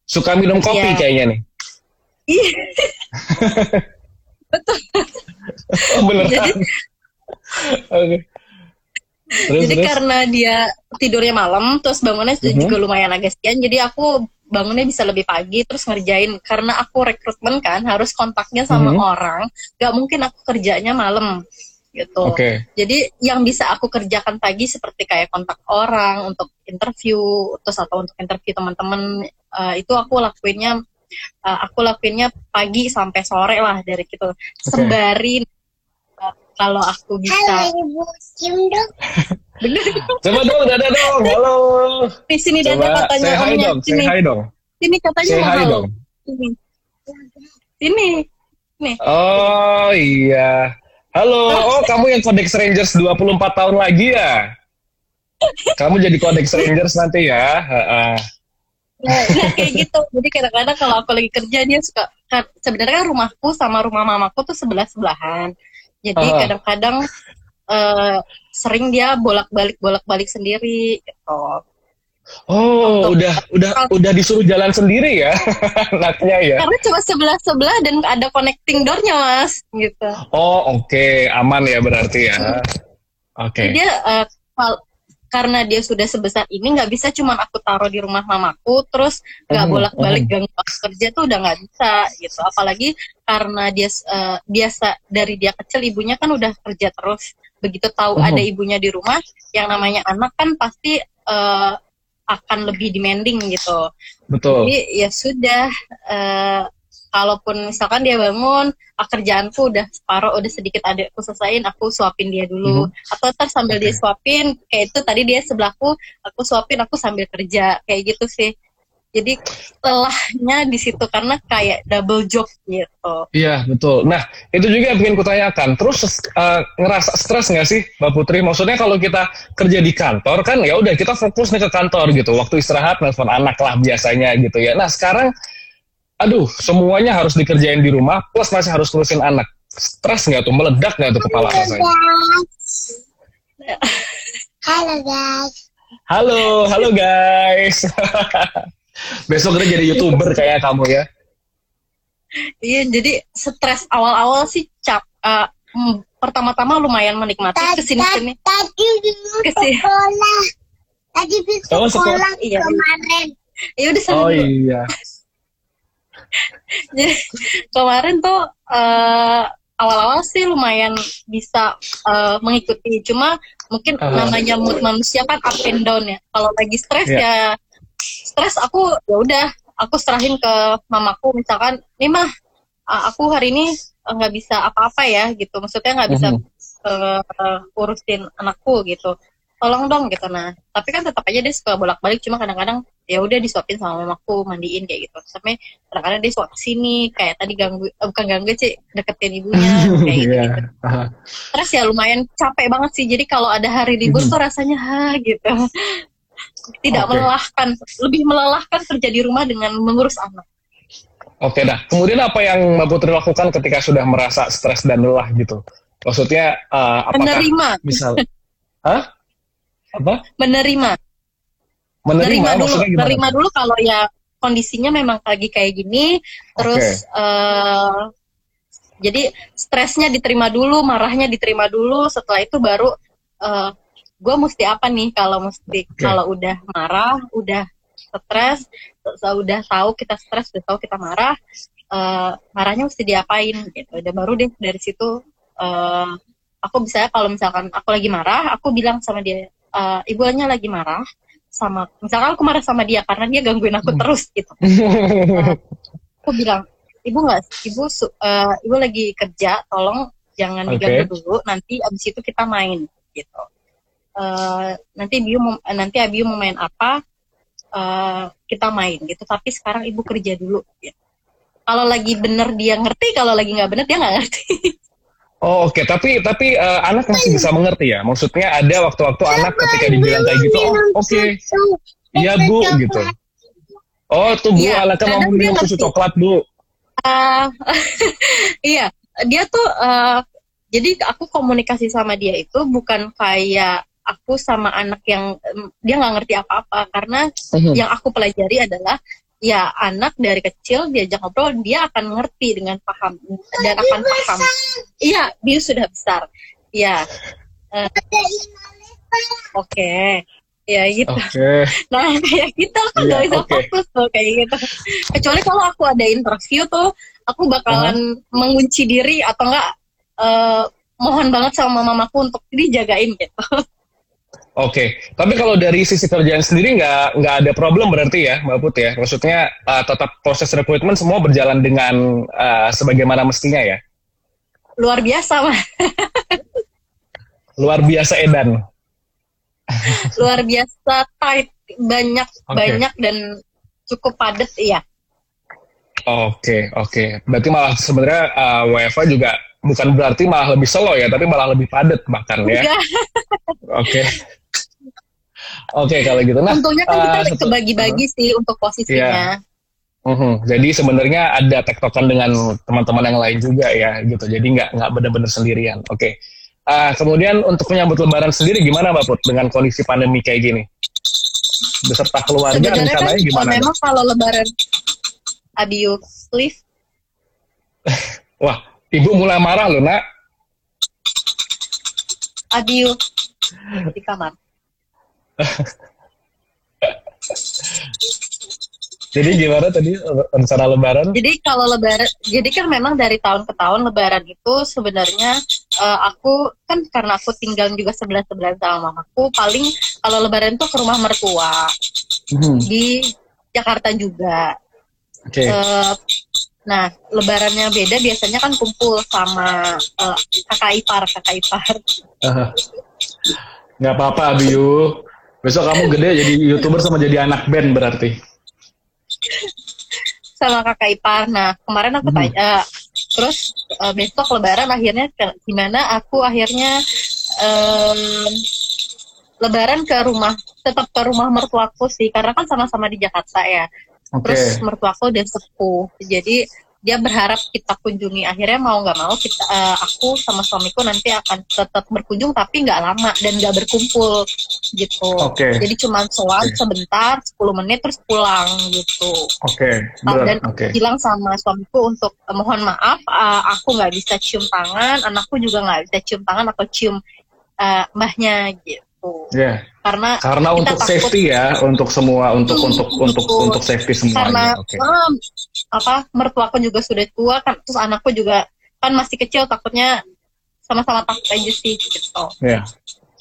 Suka minum kopi Iya. kayaknya nih. Iya. [LAUGHS] Oh, beneran. Jadi Oke. Terus, jadi terus? karena dia tidurnya malam, terus bangunnya Mhm. juga lumayan agak siang, jadi aku bangunnya bisa lebih pagi, terus ngerjain karena aku rekrutmen kan harus kontaknya sama Mhm. orang, gak mungkin aku kerjanya malam gitu. Oke. Jadi yang bisa aku kerjakan pagi seperti kayak kontak orang untuk interview, terus atau untuk interview teman-teman eh, itu aku lakuinnya eh, aku lakuinnya pagi sampai sore lah dari gitu. Sembari eh, kalau aku bisa Ibu Kim dong. [LAUGHS] bener Coba dong, dada dong. Halo. di sini dada katanya say hi omnya dong, say sini hi dong. sini katanya Say hi halo. dong. sini sini Oh iya. Halo, oh kamu yang Codex Rangers 24 tahun lagi ya? Kamu jadi Codex Rangers nanti ya? Heeh. nah, nah, kayak gitu jadi kadang-kadang kalau aku lagi kerja dia suka kan, sebenarnya kan rumahku sama rumah mamaku tuh sebelah sebelahan jadi kadang-kadang eh, sering dia bolak-balik bolak-balik sendiri gitu Oh, udah udah udah disuruh jalan sendiri ya [LAUGHS] anaknya ya? karena cuma sebelah sebelah dan ada connecting doornya mas gitu Oh oke, aman ya berarti ya. Oke. Jadi dia kal- karena dia sudah sebesar ini nggak bisa cuma aku taruh di rumah mamaku terus nggak bolak-balik mhm. ganggu aku kerja tuh udah nggak bisa gitu apalagi karena dia eh, biasa dari dia kecil ibunya kan udah kerja terus begitu tahu ada ibunya di rumah yang namanya anak kan pasti eh, akan lebih demanding gitu Betul. jadi ya sudah eh, kalaupun misalkan dia bangun ah, kerjaanku udah separuh udah sedikit ada aku selesaiin aku suapin dia dulu atau ntar sambil dia Oke. suapin kayak itu tadi dia sebelahku aku suapin aku sambil kerja kayak gitu sih jadi telahnya di situ karena kayak double job gitu Iya betul. Nah itu juga yang bikin kutanyakan. Terus eh, ngerasa stres nggak sih, Mbak Putri? Maksudnya kalau kita kerja di kantor kan ya udah kita fokus nih ke kantor gitu. Waktu istirahat nelfon anak lah biasanya gitu ya. Nah sekarang, aduh semuanya harus dikerjain di rumah, plus masih harus ngurusin anak. Stres nggak tuh? Meledak nggak tuh kepala rasanya? Halo guys. Halo, halo guys. [LAUGHS] Besok kita jadi youtuber kayak kamu ya. iya jadi stres awal-awal sih cap eh, mm, pertama-tama lumayan menikmati ke sini sini Tadi Ke sini. sekolah. Tadi di Oh, sekolah. sekolah Iya. kemarin. ya udah sana Oh dulu. iya. [LAUGHS] Jadi kemarin tuh eh, awal-awal sih lumayan bisa eh, mengikuti. Cuma mungkin Aha. namanya mood manusia kan up and down ya. Kalau lagi stres Iya. ya stres aku ya udah aku serahin ke mamaku misalkan, nih mah eh, aku hari ini nggak bisa apa-apa ya gitu. Maksudnya nggak bisa Mhm. eh, urusin anakku gitu. Tolong dong gitu nah. Tapi kan tetap aja dia suka bolak-balik cuma kadang-kadang ya udah disuapin sama mamaku mandiin kayak gitu. Sampai kadang-kadang dia suap sini kayak tadi ganggu eh, bukan ganggu sih deketin ibunya [LAUGHS] kayak gitu. Iya. gitu. Terus ya lumayan capek banget sih. Jadi kalau ada hari libur Mhm. tuh rasanya ha gitu. [LAUGHS] tidak Oke. melelahkan, lebih melelahkan kerja di rumah dengan mengurus anak. Oke, dah. Kemudian apa yang Mbak Putri lakukan ketika sudah merasa stres dan lelah gitu? Maksudnya eh, apakah Menerima, misal, hah? Apa? menerima, Menerima, menerima dulu, maksudnya gimana? menerima dulu kalau ya kondisinya memang lagi kayak gini, terus eh, jadi stresnya diterima dulu, marahnya diterima dulu, setelah itu baru eh gue mesti apa nih kalau mesti Oke. kalau udah marah, udah stres, udah tahu kita stres, udah tahu kita marah, eh marahnya mesti diapain gitu. Dan baru deh dari situ eh aku bisa kalau misalkan aku lagi marah, aku bilang sama dia, eh ibunya lagi marah sama misalkan aku marah sama dia karena dia gangguin aku terus gitu. [LAUGHS] Aku bilang ibu nggak ibu eh, ibu lagi kerja tolong jangan diganggu dulu nanti abis itu kita main gitu. Eh, nanti Abiu mau nanti Abiu mau main apa eh, kita main gitu. Tapi sekarang ibu kerja dulu gitu. kalau lagi bener dia ngerti kalau lagi nggak bener dia nggak ngerti [LAUGHS] Oh oke, tapi tapi eh, anak masih bisa mengerti ya. Maksudnya ada waktu-waktu anak ketika dibilang kayak gitu, oh oke, iya bu gitu. Oh tuh bu, Iya, anaknya mau minum susu coklat bu. Ah, [LAUGHS] iya, dia tuh eh, jadi aku komunikasi sama dia itu bukan kayak aku sama anak yang em, dia nggak ngerti apa-apa karena Mhm. yang aku pelajari adalah ya anak dari kecil diajak ngobrol dia akan ngerti dengan paham dan akan paham. Iya, dia sudah besar. Iya. Eh, Oke. Ya gitu. Oke, Nah kayak gitu aku Iya, nggak bisa oke. fokus tuh kayak gitu. Kecuali kalau aku ada interview tuh, aku bakalan mengunci diri atau enggak eh, mohon banget sama mamaku untuk dijagain gitu. Oke. Tapi kalau dari sisi kerjaan sendiri nggak nggak ada problem berarti ya, Mbak Put ya. Maksudnya eh, tetap proses rekrutmen semua berjalan dengan eh, sebagaimana mestinya ya. Luar biasa mah, Luar biasa edan. luar biasa tight, banyak Oke. banyak dan cukup padat iya. Oke, oke. Berarti malah sebenarnya uh, WFA juga bukan berarti malah lebih slow ya, tapi malah lebih padat bahkan ya. Enggak, Oke. Oke, kalau gitu. Nah, untungnya kan kita eh, satu- kebagi-bagi sih untuk posisinya. mhm. jadi sebenarnya ada tektokan dengan teman-teman yang lain juga ya, gitu. Jadi nggak nggak benar-benar sendirian. Oke. Ah, kemudian untuk menyambut Lebaran sendiri gimana, Mbak Put, dengan kondisi pandemi kayak gini? Beserta keluarga Sebenarnya kan gimana? memang kalau lebaran Abiu please [LAUGHS] Wah, ibu mulai marah loh, nak. Abiu di kamar. [LAUGHS] Jadi gimana tadi rencana Lebaran? Jadi kalau lebaran, jadi kan memang dari tahun ke tahun lebaran itu sebenarnya eh, aku kan karena aku tinggal juga sebelah sebelah sama mamaku, paling kalau lebaran tuh ke rumah mertua Mhm. di Jakarta juga. Oke. Eh, nah lebarannya beda biasanya kan kumpul sama eh, kakak ipar kakak ipar. Ah. Nggak apa-apa, Abiu. Besok kamu gede jadi youtuber sama jadi anak band berarti. sama kakak ipar. Nah kemarin aku Hmm. tanya, terus eh, besok lebaran akhirnya ke- gimana? Aku akhirnya em, lebaran ke rumah, tetap ke rumah mertuaku sih, karena kan sama-sama di Jakarta ya. Oke. Terus mertuaku udah sepuh, jadi dia berharap kita kunjungi. Akhirnya mau nggak mau kita, eh, aku sama suamiku nanti akan tetap berkunjung, tapi nggak lama dan nggak berkumpul gitu. Oke. Jadi cuma soal Oke. sebentar, 10 menit terus pulang gitu Oke. uh, Berat. dan Oke. bilang sama suamiku untuk "Eh, mohon maaf uh, aku nggak bisa cium tangan anakku juga nggak bisa cium tangan atau cium uh, mbahnya gitu Ya. karena Karena Kita untuk takut. safety ya, untuk semua, untuk Hmm, untuk untuk betul. untuk safety karena semuanya. Oke. um, apa mertuaku juga sudah tua kan terus anakku juga kan masih kecil takutnya sama-sama takut aja sih gitu Ya,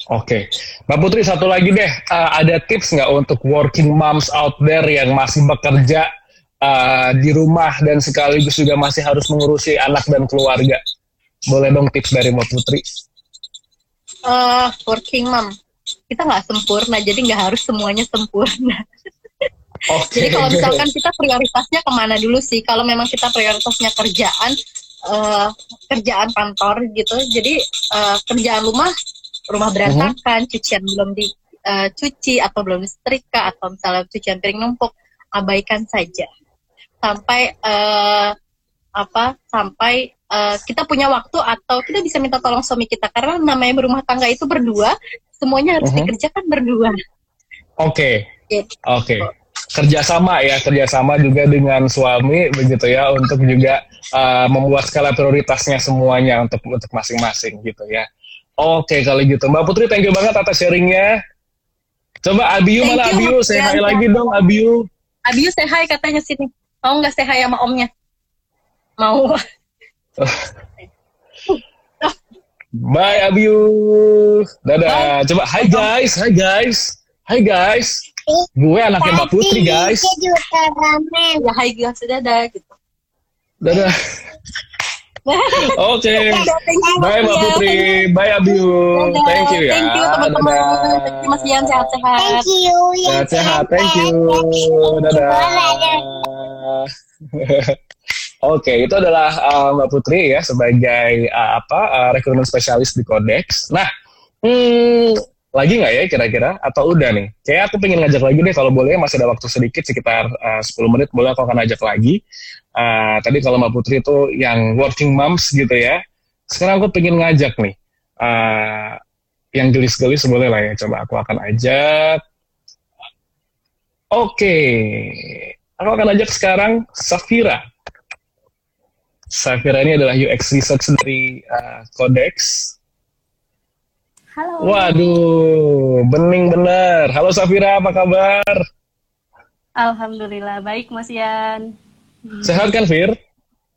oke. Mbak Putri satu lagi deh, Eh, ada tips nggak untuk working moms out there yang masih bekerja eh, di rumah dan sekaligus juga masih harus mengurusi anak dan keluarga? Boleh dong tips dari Mbak Putri? uh, working mom kita nggak sempurna jadi nggak harus semuanya sempurna [LAUGHS] Oke. Jadi kalau misalkan kita prioritasnya ke mana dulu sih? Kalau memang kita prioritasnya kerjaan, eh, kerjaan kantor gitu. Jadi eh, kerjaan rumah, rumah berantakan, cucian belum di eh, cuci atau belum disetrika atau misalnya cucian piring numpuk, abaikan saja sampai eh, apa sampai eh, kita punya waktu atau kita bisa minta tolong suami kita karena namanya berumah tangga itu berdua semuanya harus Mhm. dikerjakan berdua. Oke, Iya. oke. Kerjasama ya, kerjasama juga dengan suami begitu ya untuk juga uh, membuat skala prioritasnya semuanya untuk untuk masing-masing gitu ya. Oke kalau gitu, Mbak Putri, thank you banget atas sharingnya. Coba Abiu Thank mana you, Abiu? Mas Say Rian. hi lagi dong Abiu. Abiu say hi katanya sini. Mau nggak say hi sama omnya? Mau. Bye Abiu. Dadah. Coba hi guys, hi guys, hi guys. Gue anaknya Mbak Putri guys. Ya hi guys dadah gitu. Dadah. [LAUGHS] Oke. Dadah, thank you, Bye Mbak. Putri, bye Abiu. Dadah. Thank you ya. Thank you teman-teman. Dadah. Thank you Mas Ian sehat-sehat. Thank you. Sehat-sehat, thank you. Dadah. [LAUGHS] Oke, itu adalah uh, Mbak Putri ya sebagai uh, apa uh, recruitment spesialis di Codex. Nah, hmm, lagi nggak ya kira-kira atau udah nih? Kayak aku pengen ngajak lagi deh kalau boleh masih ada waktu sedikit sekitar uh, 10 menit boleh aku akan ajak lagi. Uh, tadi kalau Mbak Putri itu yang working moms gitu ya. Sekarang aku pengen ngajak nih uh, yang gelis-gelis boleh lah ya. Coba aku akan ajak. Oke, aku akan ajak sekarang Safira. Safira ini adalah UX research dari uh, Codex. Halo. Waduh, bening bener. Halo Safira, apa kabar? Alhamdulillah baik Mas Ian. Sehat kan, Fir?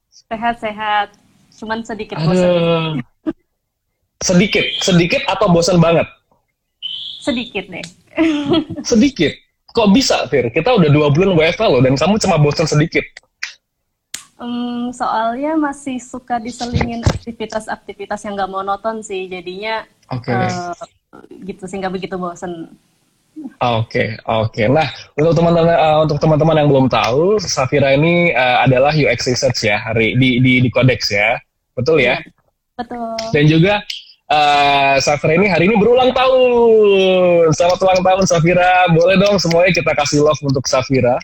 Sehat-sehat. Cuman sedikit bosan. Aduh. Sedikit, sedikit atau bosan banget? Sedikit deh. Sedikit. Kok bisa, Fir? Kita udah dua bulan WFH loh, dan kamu cuma bosan sedikit. Hmm, soalnya masih suka diselingin aktivitas-aktivitas yang gak monoton sih. Jadinya Oke. eh, gitu sih nggak begitu bosan. Oke, oke. Nah, untuk teman-teman uh, untuk teman-teman yang belum tahu, Safira ini uh, adalah UX research ya hari di di, di Codex ya. Betul ya? Betul. Dan juga uh, Safira ini hari ini berulang tahun. Selamat ulang tahun Safira. Boleh dong semuanya kita kasih love untuk Safira.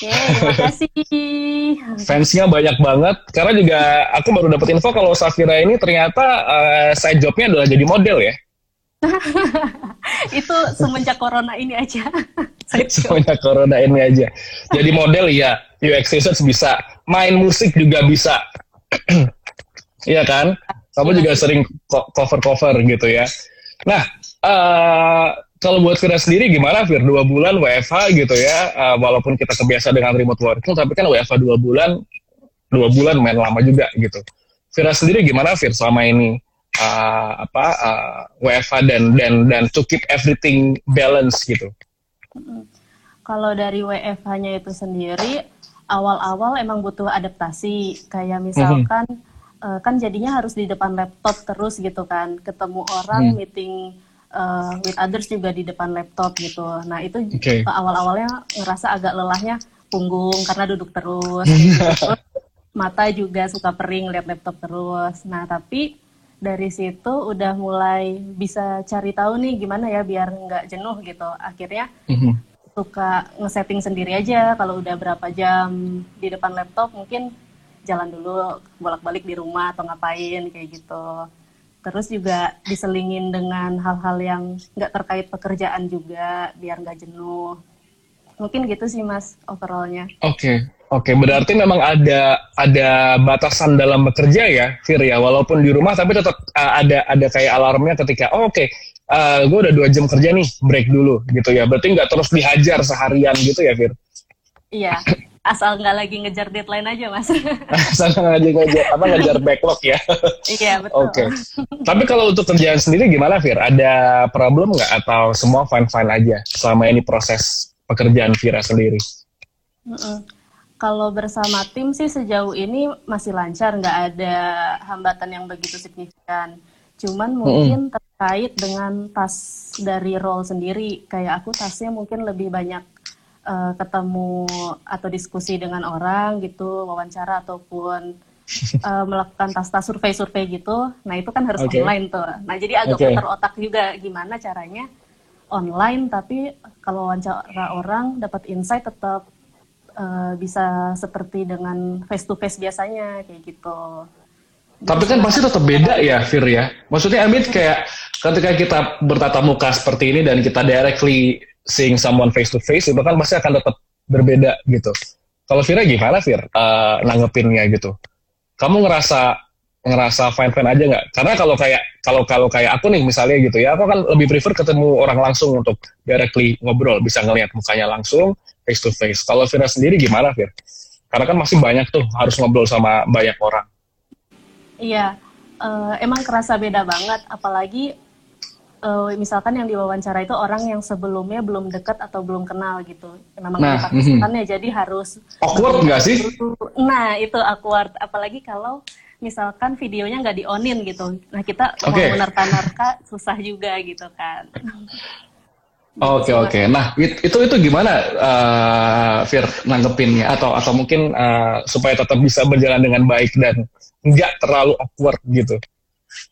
Terima kasih. Fansnya banyak banget. Karena juga aku baru dapat info kalau Safira ini ternyata uh, side jobnya adalah jadi model ya. [LAUGHS] Itu semenjak corona ini aja. [LAUGHS] Semuanya corona ini aja. Jadi model ya, UX research bisa, main musik juga bisa. [CLEARS THROAT] Iya kan? Kamu juga sering co- cover-cover gitu ya. Nah, eh, kalau buat Vira sendiri gimana Fir? Dua bulan WFH gitu ya, eh, walaupun kita kebiasa dengan remote working, tapi kan WFH dua bulan, dua bulan main lama juga gitu. Vira sendiri gimana Fir selama ini? eh, apa eh, WFH dan dan dan to keep everything balance gitu. Kalau dari WFH-nya itu sendiri, awal-awal emang butuh adaptasi. Kayak misalkan, eh, kan jadinya harus di depan laptop terus gitu kan. Ketemu orang, Hmm. meeting eh, with others juga di depan laptop gitu. Nah itu eh, awal-awalnya ngerasa agak lelahnya punggung karena duduk terus. gitu. [LAUGHS] Terus mata juga suka perih lihat laptop terus. Nah tapi dari situ udah mulai bisa cari tahu nih gimana ya biar nggak jenuh gitu. Akhirnya Mhm. suka ngesetting sendiri aja kalau udah berapa jam di depan laptop mungkin jalan dulu bolak-balik di rumah atau ngapain kayak gitu terus juga diselingin dengan hal-hal yang nggak terkait pekerjaan juga biar nggak jenuh mungkin gitu sih mas overallnya Oke, oke. Berarti memang ada ada batasan dalam bekerja ya, Fir ya. Walaupun di rumah, tapi tetap uh, ada ada kayak alarmnya ketika, oh, oke, gue udah dua jam kerja nih, break dulu gitu ya. Berarti nggak terus dihajar seharian gitu ya, Fir? iya asal nggak lagi ngejar deadline aja mas Sama aja ngajar apa ngajar backlog ya. iya betul Oke. Tapi kalau untuk kerjaan sendiri gimana, Fir? Ada problem nggak atau semua fine fine aja selama ini proses pekerjaan Vira sendiri? Mm-mm. Kalau bersama tim sih sejauh ini masih lancar, nggak ada hambatan yang begitu signifikan. Cuman mungkin terkait dengan tas dari role sendiri, kayak aku tasnya mungkin lebih banyak eh, ketemu atau diskusi dengan orang gitu, wawancara ataupun [LAUGHS] eh, melakukan tas-tas survei-survei gitu. Nah itu kan harus Oke. online tuh. Nah jadi agak Oke. putar otak juga gimana caranya online tapi kalau wawancara orang dapat insight tetap eh, bisa seperti dengan face to face biasanya kayak gitu. Tapi kan pasti tetap beda ya, Fir ya. Maksudnya Amit kayak ketika kita bertatap muka seperti ini dan kita directly seeing someone face to face itu kan pasti akan tetap berbeda gitu. Kalau Vira gimana Fir Eh, nanggepinnya gitu? Kamu ngerasa ngerasa fine fine aja nggak? Karena kalau kayak kalau kalau kayak aku nih misalnya gitu ya, aku kan lebih prefer ketemu orang langsung untuk directly ngobrol, bisa ngelihat mukanya langsung face to face. Kalau Vira sendiri gimana Fir? Karena kan masih banyak tuh harus ngobrol sama banyak orang. Iya, eh, emang kerasa beda banget. Apalagi eh, misalkan yang diwawancara itu orang yang sebelumnya belum dekat atau belum kenal gitu. Memang Nah, ada partisipannya, jadi harus Awkward nggak sih? Nah, itu awkward. Apalagi kalau misalkan videonya nggak di-onin gitu. Nah, kita mau Oke. menerka-nerka susah juga gitu kan. Oke oke. Nah it- itu itu gimana eh Fir nanggepinnya atau atau mungkin eh, supaya tetap bisa berjalan dengan baik dan nggak terlalu awkward gitu.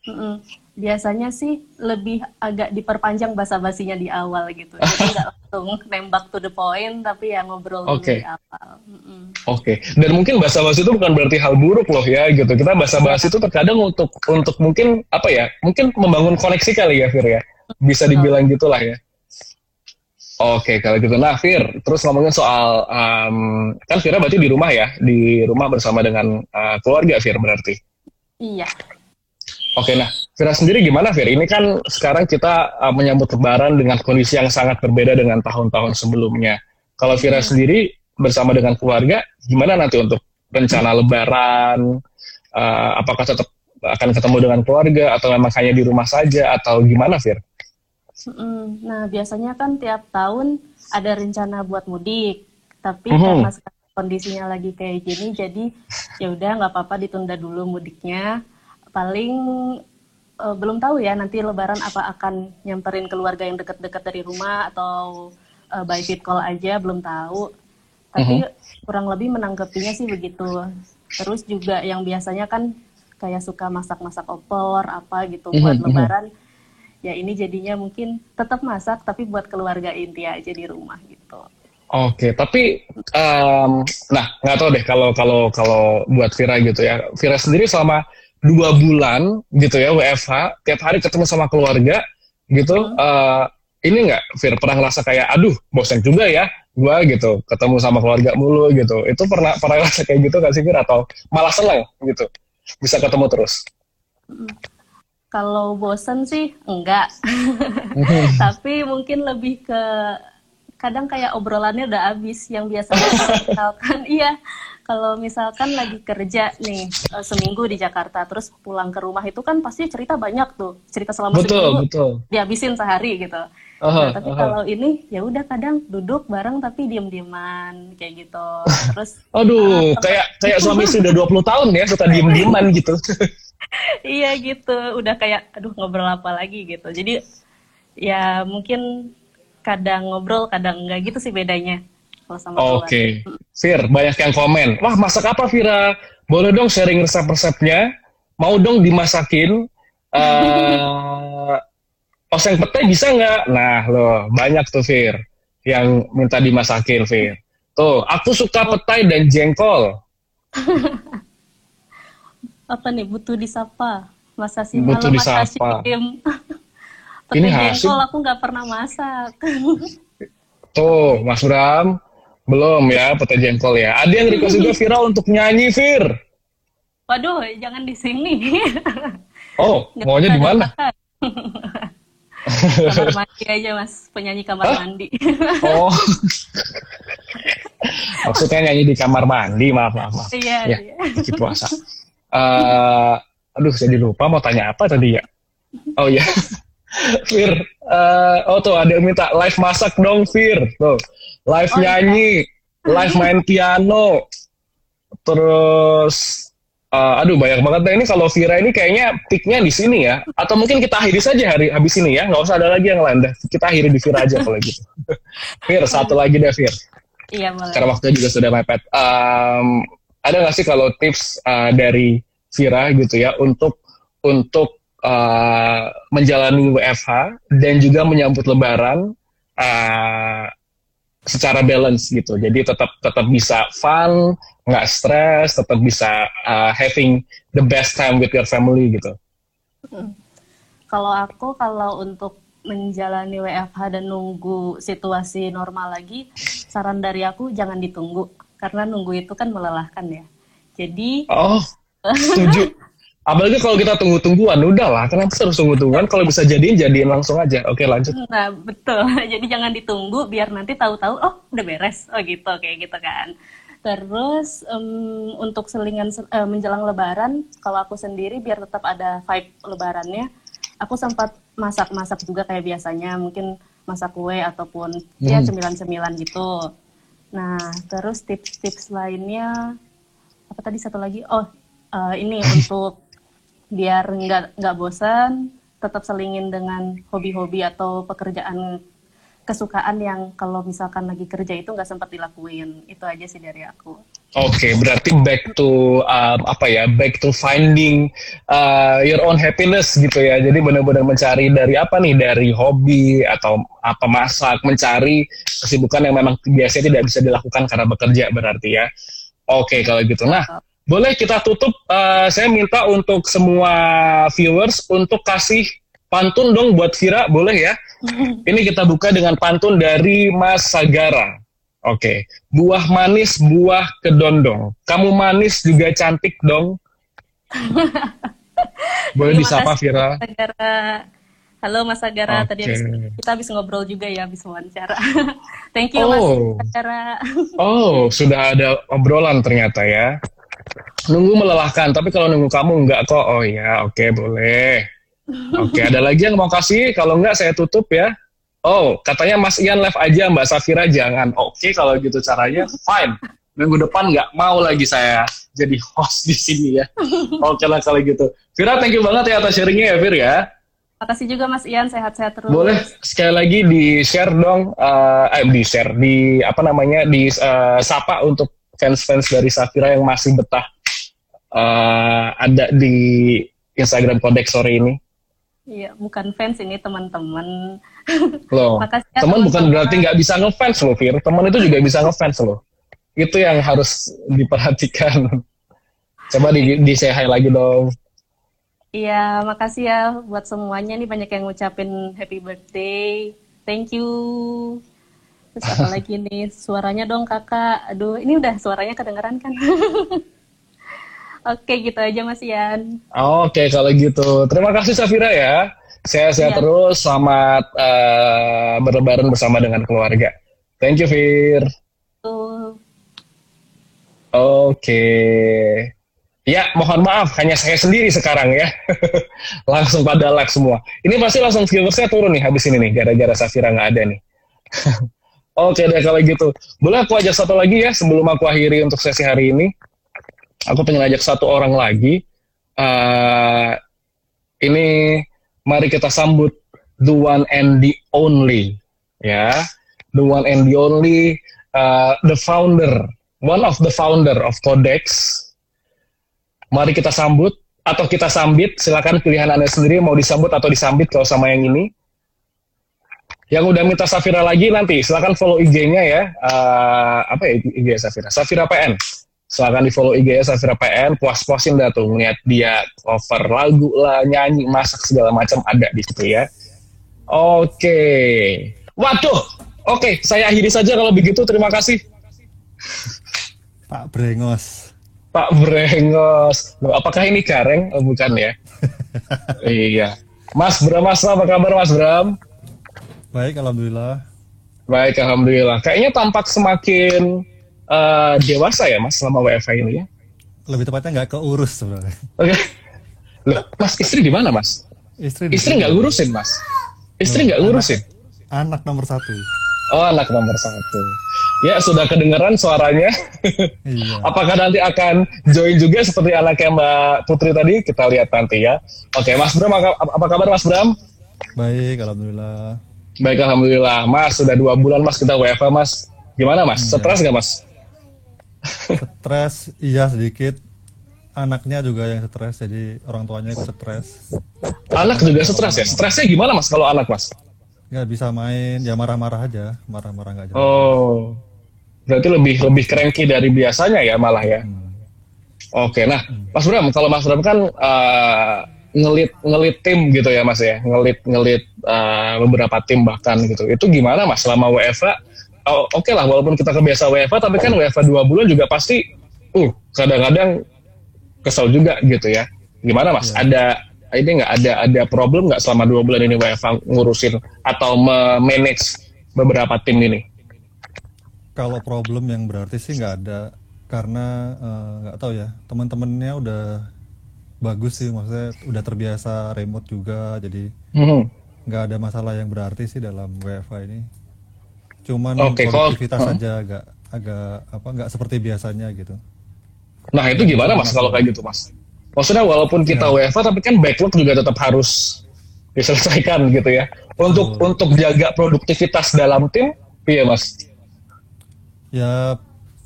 Mm-mm. Biasanya sih lebih agak diperpanjang basa-basinya di awal gitu. Jadi [LAUGHS] nggak langsung nembak to the point, tapi ya ngobrol dulu Oke. di awal. Mm-mm. Oke. Dan mungkin bahasa basi itu bukan berarti hal buruk loh ya gitu. Kita bahasa basi itu terkadang untuk untuk mungkin apa ya? Mungkin membangun koneksi kali ya Fir ya. Bisa dibilang gitulah ya. Oke, kalau gitu. Nah, Fir, terus ngomongin soal, em, kan Fira berarti di rumah ya, di rumah bersama dengan eh, keluarga Fir berarti. Iya. Oke, nah Vira sendiri gimana Fir? Ini kan sekarang kita uh, menyambut Lebaran dengan kondisi yang sangat berbeda dengan tahun-tahun sebelumnya. Kalau Vira sendiri bersama dengan keluarga, gimana nanti untuk rencana Lebaran? Uh, apakah tetap akan ketemu dengan keluarga atau memang hanya di rumah saja atau gimana Fir? Nah, biasanya kan tiap tahun ada rencana buat mudik, tapi Mhm. karena kondisinya lagi kayak gini, jadi ya udah nggak apa-apa ditunda dulu mudiknya. Paling eh, belum tahu ya nanti Lebaran apa akan nyamperin keluarga yang deket-deket dari rumah atau eh, by vid call aja, belum tahu. Tapi kurang lebih menanggapinya sih begitu. Terus juga yang biasanya kan kayak suka masak-masak opor apa gitu buat Mhm, mhm. Lebaran ya ini jadinya mungkin tetap masak tapi buat keluarga inti aja di rumah gitu. Oke, tapi em, nah nggak tahu deh kalau kalau kalau buat Vira gitu ya. Vira sendiri selama dua bulan gitu ya WFH, tiap hari ketemu sama keluarga gitu. eh, ini nggak Vir pernah ngerasa kayak aduh bosan juga ya gua gitu ketemu sama keluarga mulu gitu. Itu pernah pernah ngerasa kayak gitu nggak sih Vir atau malah seneng gitu bisa ketemu terus? Kalau bosen sih enggak, [LAUGHS] tapi mungkin lebih ke kadang kayak obrolannya udah habis yang kalau [LAUGHS] misalkan iya kalau misalkan lagi kerja nih eh, seminggu di Jakarta terus pulang ke rumah itu kan pasti cerita banyak tuh cerita selama betul seminggu betul. dihabisin sehari gitu. Aha, Nah, tapi aha. kalau ini ya udah kadang duduk bareng tapi diem-dieman kayak gitu. [LAUGHS] Terus Aduh, kayak kayak [LAUGHS] suami istri udah 20 tahun ya suka diem-dieman gitu. [LAUGHS] iya gitu, udah kayak aduh ngobrol apa lagi gitu. Jadi ya mungkin kadang ngobrol, kadang enggak gitu sih bedanya kalau sama Oke, Fir, banyak yang komen. Wah, masak apa Vira? Boleh dong sharing resep-resepnya? Mau dong dimasakin? eh [LAUGHS] oseng petai bisa nggak? Nah, loh, banyak tuh Fir yang minta dimasakin, Fir. Tuh, aku suka petai dan jengkol. [LAUGHS] Apa nih butuh disapa? Mas Hasim, Butuh halo disapa. Ini [LAUGHS] Petai Hasim. jengkol aku nggak pernah masak. Tuh, Mas Bram, belum ya petai jengkol ya. Ada yang request juga Vira untuk nyanyi, Fir. Waduh, jangan di sini. [LAUGHS] Oh, Nggak maunya di mana? kamar mandi aja mas, penyanyi kamar Hah? mandi. Oh. [LAUGHS] [LAUGHS] Maksudnya nyanyi di kamar mandi, maaf, maaf, maaf. Iya, Ya, iya. lagi puasa. Eh, aduh, jadi lupa mau tanya apa tadi ya? Oh iya, Fir. eh, oh tuh ada yang minta live masak dong, Fir. Tuh, live Oh, iya. nyanyi, live main piano. Terus, eh, aduh banyak banget. Nah ini kalau Vira ini kayaknya peaknya di sini ya. Atau mungkin kita akhiri saja hari habis ini ya. Nggak usah ada lagi yang lain. Kita akhiri di Vira aja kalau gitu. [LAUGHS] Fir, satu lagi deh, Fir Iya boleh. karena waktunya juga sudah mepet. Um, ada nggak sih kalau tips uh, dari Vira gitu ya untuk untuk uh, menjalani WFH dan juga menyambut Lebaran uh, secara balance gitu. Jadi tetap tetap bisa fun, nggak stres, tetap bisa uh, having the best time with your family gitu. Kalau aku kalau untuk menjalani WFH dan nunggu situasi normal lagi, saran dari aku jangan ditunggu karena nunggu itu kan melelahkan ya. Jadi Oh, setuju. [LAUGHS] Apalagi kalau kita tunggu-tungguan, udahlah, kenapa harus tunggu-tungguan? Kalau bisa jadiin, jadiin langsung aja. Oke, lanjut. Nah, betul. [LAUGHS] Jadi jangan ditunggu biar nanti tahu-tahu oh udah beres. Oh gitu, kayak gitu kan. Terus em, untuk selingan se- eh, menjelang lebaran, kalau aku sendiri biar tetap ada vibe lebarannya, aku sempat masak-masak juga kayak biasanya, mungkin masak kue ataupun ya Hmm. cemilan-cemilan gitu. Nah, terus tips-tips lainnya apa tadi satu lagi? Oh, eh, ini [LAUGHS] untuk biar nggak nggak bosan tetap selingin dengan hobi-hobi atau pekerjaan kesukaan yang kalau misalkan lagi kerja itu nggak sempat dilakuin itu aja sih dari aku Oke, berarti back to um, apa ya? Back to finding uh, your own happiness gitu ya. Jadi benar-benar mencari dari apa nih? Dari hobi atau apa masak, mencari kesibukan yang memang biasanya tidak bisa dilakukan karena bekerja berarti ya. Oke, kalau gitu. Nah, boleh kita tutup. uh, saya minta untuk semua viewers untuk kasih pantun dong buat Vira, boleh ya? [LAUGHS] Ini kita buka dengan pantun dari Mas Sagara. Oke, buah manis, buah kedondong. Kamu manis juga cantik dong. [LAUGHS] Boleh Terima disapa kasih, Vira. Mas halo Mas Agara tadi Oke. habis, kita habis ngobrol juga ya habis wawancara [LAUGHS] thank you Oh. Mas Agara Oh, sudah ada obrolan ternyata ya. Nunggu melelahkan, tapi kalau nunggu kamu enggak kok. Oh ya, oke boleh. Oke, ada lagi yang mau kasih? Kalau enggak saya tutup ya. Oh, katanya Mas Ian live aja, Mbak Safira jangan. Oke, kalau gitu caranya, fine. Minggu depan nggak mau lagi saya jadi host di sini ya. Oke lah kalau gitu. Vira, thank you banget ya atas sharingnya ya, Fir ya. makasih juga Mas Ian sehat-sehat terus Boleh sekali lagi di share dong, eh eh, di share di apa namanya di eh, sapa untuk fans-fans dari Safira yang masih betah eh, ada di Instagram Kodek sore ini. iya bukan fans ini teman-teman Loh, [LAUGHS] Makasih ya, teman bukan berarti nggak bisa ngefans loh, Fir. Teman itu juga bisa ngefans loh. Itu yang harus diperhatikan. [LAUGHS] Coba di, di say hi lagi dong. Iya, makasih ya buat semuanya nih banyak yang ngucapin happy birthday. Thank you. Terus apa lagi nih? Suaranya dong kakak. Aduh, ini udah suaranya kedengeran kan? [LAUGHS] Oke, gitu aja Mas Ian. Oke, kalau gitu. Terima kasih Safira ya. Sehat-sehat Iya. terus. Selamat eh, berlebaran bersama dengan keluarga. Thank you, Fir. Tuh. Oke. Ya, mohon maaf, hanya saya sendiri sekarang ya. [LAUGHS] langsung pada like semua. Ini pasti langsung viewersnya turun nih habis ini nih, gara-gara Safira nggak ada nih. [LAUGHS] Oke deh kalau gitu. Boleh aku ajak satu lagi ya sebelum aku akhiri untuk sesi hari ini. Aku pengen ajak satu orang lagi. Eh, ini mari kita sambut the one and the only, ya, the one and the only, uh, the founder, one of the founder of Codex. Mari kita sambut atau kita sambit, silakan pilihan anda sendiri mau disambut atau disambit kalau sama yang ini. Yang udah minta Safira lagi nanti silakan follow IG-nya ya. Eh, apa ya IG Safira? Safira PN. Silakan di follow IG-nya Safira PN. Puas-puasin dah tuh ngeliat dia cover lagu lah, nyanyi, masak segala macam ada di situ ya. Oke. Waduh. Oke, saya akhiri saja kalau begitu. Terima kasih. Pak Brengos. Pak Brengos. Loh, apakah ini Gareng? Oh, bukan ya? [LAUGHS] iya. Mas Bram, Mas apa kabar Mas Bram? Baik, alhamdulillah. Baik, Alhamdulillah. Kayaknya tampak semakin eh, dewasa ya Mas selama WFH ini ya. Lebih tepatnya nggak keurus sebenarnya. Oke. Loh, Mas istri di mana Mas? Istri di Istri nggak ngurusin Mas? Istri nggak ngurusin? Anak nomor satu. Oh, anak nomor satu. Ya, sudah kedengeran suaranya. [LAUGHS] Iya. Apakah nanti akan join juga seperti anaknya Mbak Putri tadi? Kita lihat nanti ya. Oke, Mas Bram, apa kabar Mas Bram? Baik, alhamdulillah. Baik, Alhamdulillah. Mas, sudah dua bulan Mas kita WFH Mas. Gimana Mas? Iya. Stres nggak Mas? Stres, iya sedikit. anaknya juga yang stres, jadi orang tuanya ikut stres. Anak juga stres ya? Stresnya gimana mas kalau anak mas? Nggak bisa main, ya marah-marah aja, marah-marah nggak jelas. Oh, berarti lebih lebih cranky dari biasanya ya malah ya? Hmm. Oke, nah Mas Bram, kalau Mas Bram kan eh, ngelit ngelit tim gitu ya Mas ya, ngelit ngelit eh, beberapa tim bahkan gitu. Itu gimana Mas selama WFA? Oh, Oke lah, walaupun kita kebiasa WFA, tapi kan WFA dua bulan juga pasti, uh kadang-kadang kesel juga gitu ya. Gimana Mas? Iya. Ada ini nggak ada ada problem nggak selama dua bulan ini WFA ngurusin atau manage beberapa tim ini? Kalau problem yang berarti sih nggak ada, karena eh, nggak tahu ya, teman-temannya udah bagus sih, maksudnya udah terbiasa remote juga, jadi Hmm. nggak ada masalah yang berarti sih dalam WFA ini. Cuman kalau- produktivitas Heeh. saja agak agak apa nggak seperti biasanya gitu. Nah itu gimana mas kalau kayak gitu mas? Maksudnya walaupun kita Ya. WFA tapi kan backlog juga tetap harus [LAUGHS] diselesaikan gitu ya. Untuk Betul. untuk jaga produktivitas dalam tim, iya mas. Ya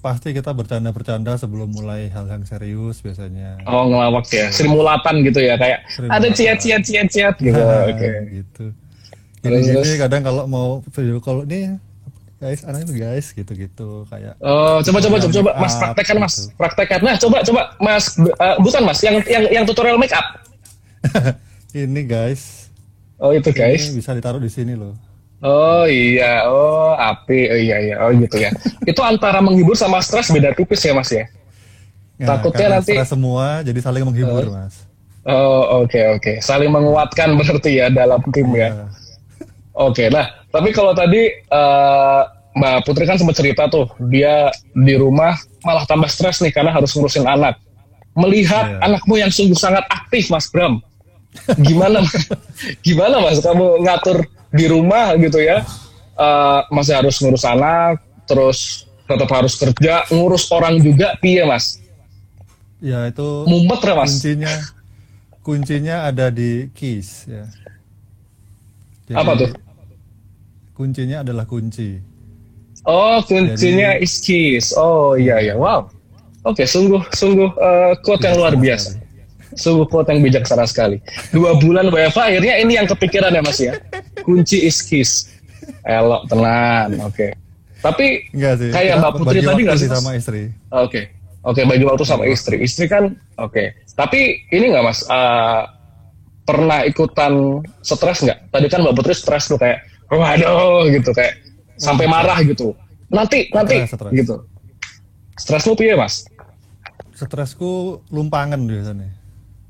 pasti kita bercanda-bercanda sebelum mulai hal yang serius biasanya. Oh ngelawak ya, simulatan gitu ya kayak ada Simulatan. ciat ciat ciat ciat gitu. Oke. gitu. Terus, Gini, terus? kadang kalau mau video call nih guys, anaknya guys gitu-gitu kayak Oh coba coba coba coba mas up praktekkan mas, gitu. praktekkan. Nah coba coba mas, eh, bukan mas, yang yang yang tutorial make up. [LAUGHS] ini guys, Oh itu guys. ini bisa ditaruh di sini loh. Oh iya, oh api, oh iya iya, oh gitu ya. Itu antara menghibur sama stres beda tipis ya mas ya. Nah, Takutnya nanti- semua jadi saling menghibur mas. Oh oke oke, saling menguatkan [LAUGHS] berarti ya dalam tim ya. Iya. Oke, nah tapi kalau tadi eh, Mbak Putri kan sempat cerita tuh dia di rumah malah tambah stres nih karena harus ngurusin anak. Melihat Iya. anakmu yang sungguh sangat aktif, Mas Bram, gimana [LAUGHS] gimana Mas kamu ngatur di rumah gitu ya? Eh, masih harus ngurus anak, terus tetap harus kerja, ngurus orang juga, piye Mas? Ya itu Mumet ya Mas? kuncinya kuncinya ada di keys ya. Jadi, Apa tuh? Kuncinya adalah kunci. Oh, kuncinya Jadi- is keys. Oh iya iya, wow. Oke, sungguh sungguh eh, quote yang luar biasa. Sungguh quote yang bijaksana sekali. Dua bulan WFA akhirnya ini yang kepikiran ya Mas ya. Kunci is keys. Elok tenan. Oke. Tapi Enggak sih. kayak Mbak Putri tadi nggak sih sama istri. Oke. Oke, bagi waktu sama istri. Istri kan oke. Tapi ini nggak Mas eh, pernah ikutan stres nggak? Tadi kan Mbak Putri stres tuh kayak waduh gitu kayak sampai marah gitu. Nanti nanti Stres, stres. gitu. Stres lu piye, Mas? Stresku lumpangan biasanya.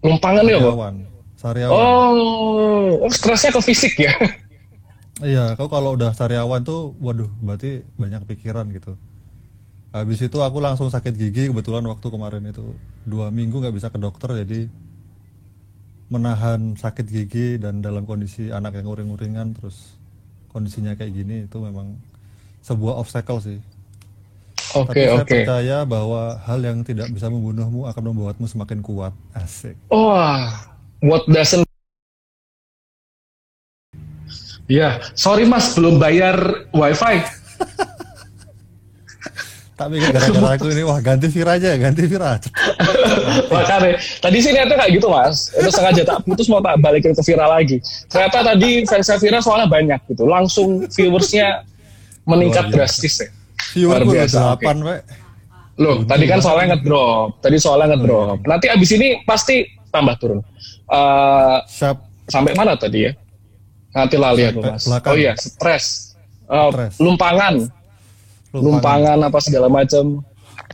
Lumpangan ya, kok? Sariawan. Oh, oh stresnya ke fisik ya? Iya, kau kalau udah sariawan tuh, waduh, berarti banyak pikiran gitu. Habis itu aku langsung sakit gigi, kebetulan waktu kemarin itu dua minggu nggak bisa ke dokter, jadi menahan sakit gigi dan dalam kondisi anak yang uring-uringan, terus kondisinya kayak gini itu memang sebuah obstacle sih. Oke, Tapi saya oke. percaya bahwa hal yang tidak bisa membunuhmu akan membuatmu semakin kuat. Asik. Wah, what doesn't Ya, sorry Mas, belum bayar wifi. [LAUGHS] Tapi gara-gara aku ini, wah ganti Vira aja, ganti Vira. [LAUGHS] Makanya, tadi sih niatnya kayak gitu mas. Itu sengaja tak putus mau tak balikin ke Vira lagi. Ternyata tadi fansnya Vira soalnya banyak gitu. Langsung viewersnya meningkat drastis ya. Viewer Luar gue biasa. 8, Pak. Loh, tadi kan soalnya ngedrop. Tadi soalnya ngedrop. Nanti abis ini pasti tambah turun. Eh, Siap. sampai mana tadi ya? Nanti aku Sampai mas. belakang. Oh iya, stres. Eh, Stres. lumpangan. lumpangan apa segala macam.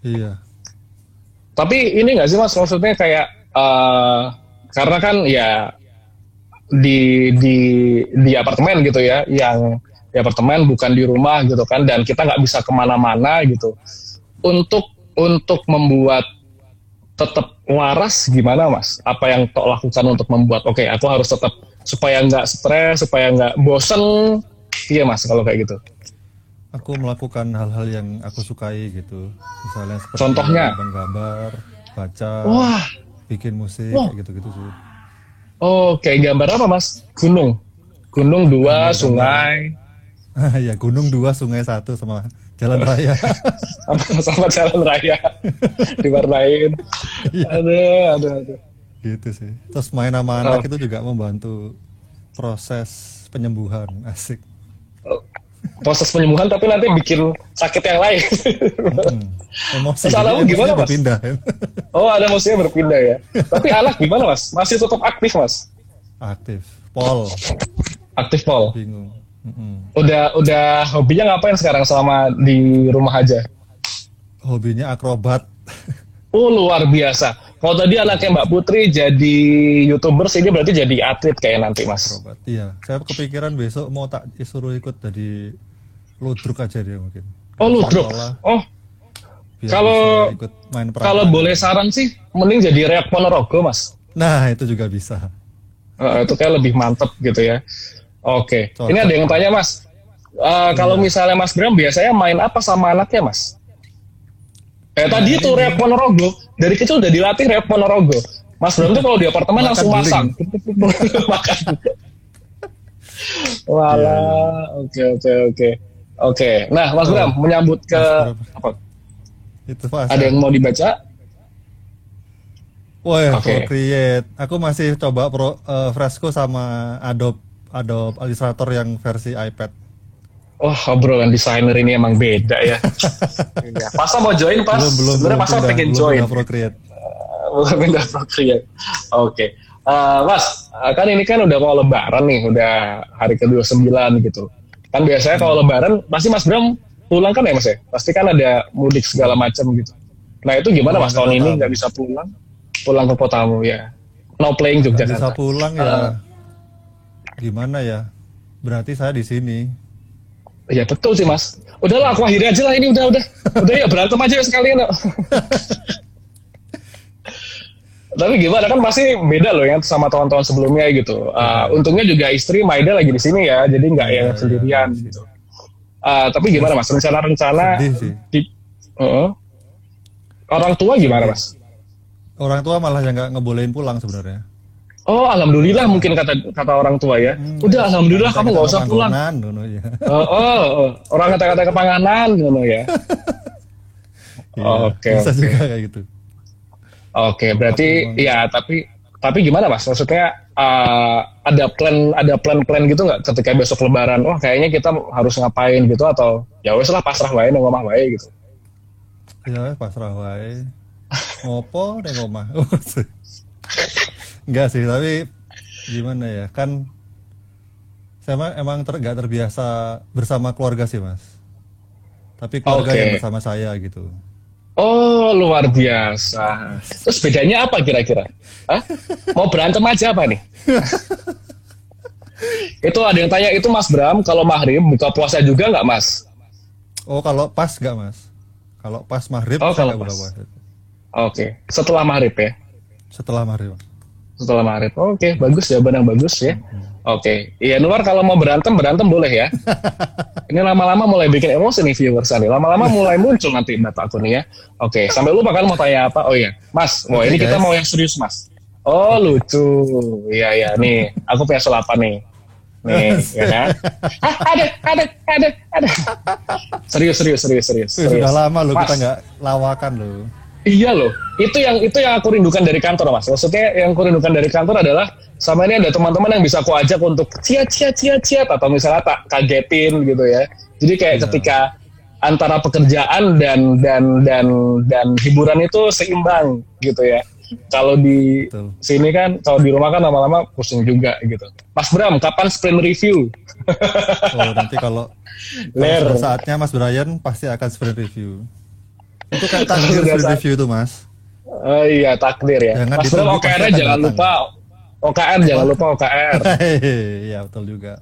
Iya. Tapi ini nggak sih mas maksudnya kayak eh karena kan ya di di di apartemen gitu ya, yang di apartemen bukan di rumah gitu kan, dan kita nggak bisa ke mana-mana gitu. Untuk untuk membuat tetap waras gimana mas? Apa yang tok lakukan untuk membuat oke aku harus tetap supaya nggak stres, supaya nggak bosen, iya mas kalau kayak gitu. Aku melakukan hal-hal yang aku sukai gitu. Misalnya seperti Contohnya? menggambar, baca, Wah, bikin musik, Wah. kayak gitu-gitu sih. oh kayak gambar apa mas? Gunung, gunung dua, Gambar-gambar. sungai. [LAUGHS] ya gunung dua, sungai satu sama jalan raya [LAUGHS] sama, sama jalan raya [LAUGHS] diwarnain. Iya. Aduh, aduh, aduh. gitu sih terus main sama anak itu juga membantu proses penyembuhan asik Proses penyembuhan tapi nanti bikin sakit yang lain. Hmm. emosi Salah lu gimana, emosinya Mas? berpindah oh, ada musuhnya berpindah ya. Tapi anak gimana, Mas? Masih tetap aktif, Mas? aktif Pol Aktif, Paul. bingung Udah udah hobinya ngapain sekarang selama di rumah aja? hobinya akrobat Oh, luar biasa. Kalau tadi anaknya Mbak Putri jadi YouTubers, ini berarti jadi atlet kayak nanti, Mas. akrobat iya saya kepikiran besok mau tak suruh ikut jadi ludruk aja dia mungkin Oh, ludruk. Oh, Kalau- kalau boleh saran sih, mending jadi reak Ponorogo, Mas. nah itu juga bisa Eh, itu kayak lebih mantep gitu ya. Oke, Cocok. ini ada yang tanya mas. Eh, Kalau Iya. misalnya Mas Bram biasanya main apa sama anaknya mas? Eh tadi itu Reak Ponorogo, dari kecil udah dilatih Reak Ponorogo. Mas Bram tuh kalau di apartemen Makan langsung masang. [LAUGHS] Makan. Walah, oke oke oke. Oke, nah Mas Oh, Bram menyambut ke Bram. apa? itu pas Ada yang mau dibaca? Wah, Oke. Procreate. Aku masih coba pro, eh, Fresco sama Adobe Adobe Illustrator yang versi iPad. Oh, obrolan desainer ini emang beda ya. [LAUGHS] Iya. Pasa mau join pas? belum belum Sebenarnya belum Pasa pindah, pengen belum join. pindah Procreate. [LAUGHS] Bukan pindah Procreate. Oke. Eh, mas, eh, kan ini kan udah mau lebaran nih, udah hari ke-29 gitu. Kan biasanya kalau lebaran, pasti Mas Bram pulang kan ya Mas ya? Pasti kan ada mudik segala macam gitu. Nah itu gimana Pulang Mas, ke tahun ini nggak bisa pulang? Pulang ke kotamu ya. No playing Nggak bisa Yogyakarta. pulang ya. Eh. Gimana ya? Berarti saya di sini. Ya betul sih Mas. Udahlah aku akhiri aja lah ini udah udah. Udah ya berantem aja sekalian. [LAUGHS] Tapi gimana kan pasti beda loh ya sama tahun-tahun sebelumnya gitu. Uh, untungnya juga istri Maida lagi di sini ya, jadi nggak yang Iya, sendirian iya. gitu. Uh, tapi gimana mas? Rencana-rencana di Uh-uh. orang tua gimana mas? Orang tua malah yang nggak ngebolehin pulang sebenarnya. Oh alhamdulillah mungkin kata kata orang tua ya. Hmm, Udah alhamdulillah kamu nggak usah pulang. Ya. [LAUGHS] Oh, oh, oh. orang kata-kata kepanganan gitu ya. [LAUGHS] Iya, Oke, Bisa oke. juga kayak gitu. Oke, berarti Tapi ya tapi tapi gimana mas? Maksudnya uh, ada plan ada plan-plan gitu nggak ketika besok Lebaran? Wah kayaknya kita harus ngapain gitu atau ya wes lah pasrah wae nang omah wae gitu. Ya pasrah wae. [LAUGHS] Ngopo ning omah. Enggak sih, tapi gimana ya? Kan saya emang ter, nggak terbiasa bersama keluarga sih, Mas. Tapi keluarga Oke. yang bersama saya gitu. Oh luar biasa. Terus bedanya apa kira-kira? Hah? Mau berantem aja apa nih? [LAUGHS] itu ada yang tanya itu Mas Bram kalau maghrib buka puasa juga nggak Mas? Oh, kalau pas nggak, Mas? Kalau pas maghrib Oh, saya kalau buka pas. puasa. Oke, setelah maghrib ya. Setelah maghrib. Setelah maghrib. Oke, bagus jawaban yang bagus ya. Oke, iya Nuar kalau mau berantem berantem boleh ya. [LAUGHS] Ini lama-lama mulai bikin emosi nih viewers nih. Lama-lama mulai muncul nanti data aku nih ya. Oke, sampai lupa kan mau tanya apa? Oh iya, Mas. Wah Oke, ini kita guys. mau yang serius Mas. Oh lucu, iya iya nih. Aku punya sulapan nih. Nih, ya kan? Ah, ada, ada, ada, ada. Serius, serius, serius, serius. Serius. sudah lama loh Mas. kita nggak lawakan loh. Iya loh, itu yang itu yang aku rindukan dari kantor mas. Maksudnya yang aku rindukan dari kantor adalah sama ini ada teman-teman yang bisa aku ajak untuk ciat ciat ciat ciat atau misalnya tak kagetin gitu ya. Jadi kayak Iya. ketika antara pekerjaan dan dan dan dan hiburan itu seimbang gitu ya. Kalau di Betul. sini kan, kalau di rumah kan lama-lama pusing juga gitu. Mas Bram, kapan sprint review? Oh, nanti kalau kalau saatnya Mas Brian pasti akan sprint review. Itu kan takdir saat- review itu, Mas. Oh iya takdir ya. Jangan Mas Bram OKR jangan datang. lupa. OKR jangan lupa OKR. [LAUGHS] Iya, betul juga.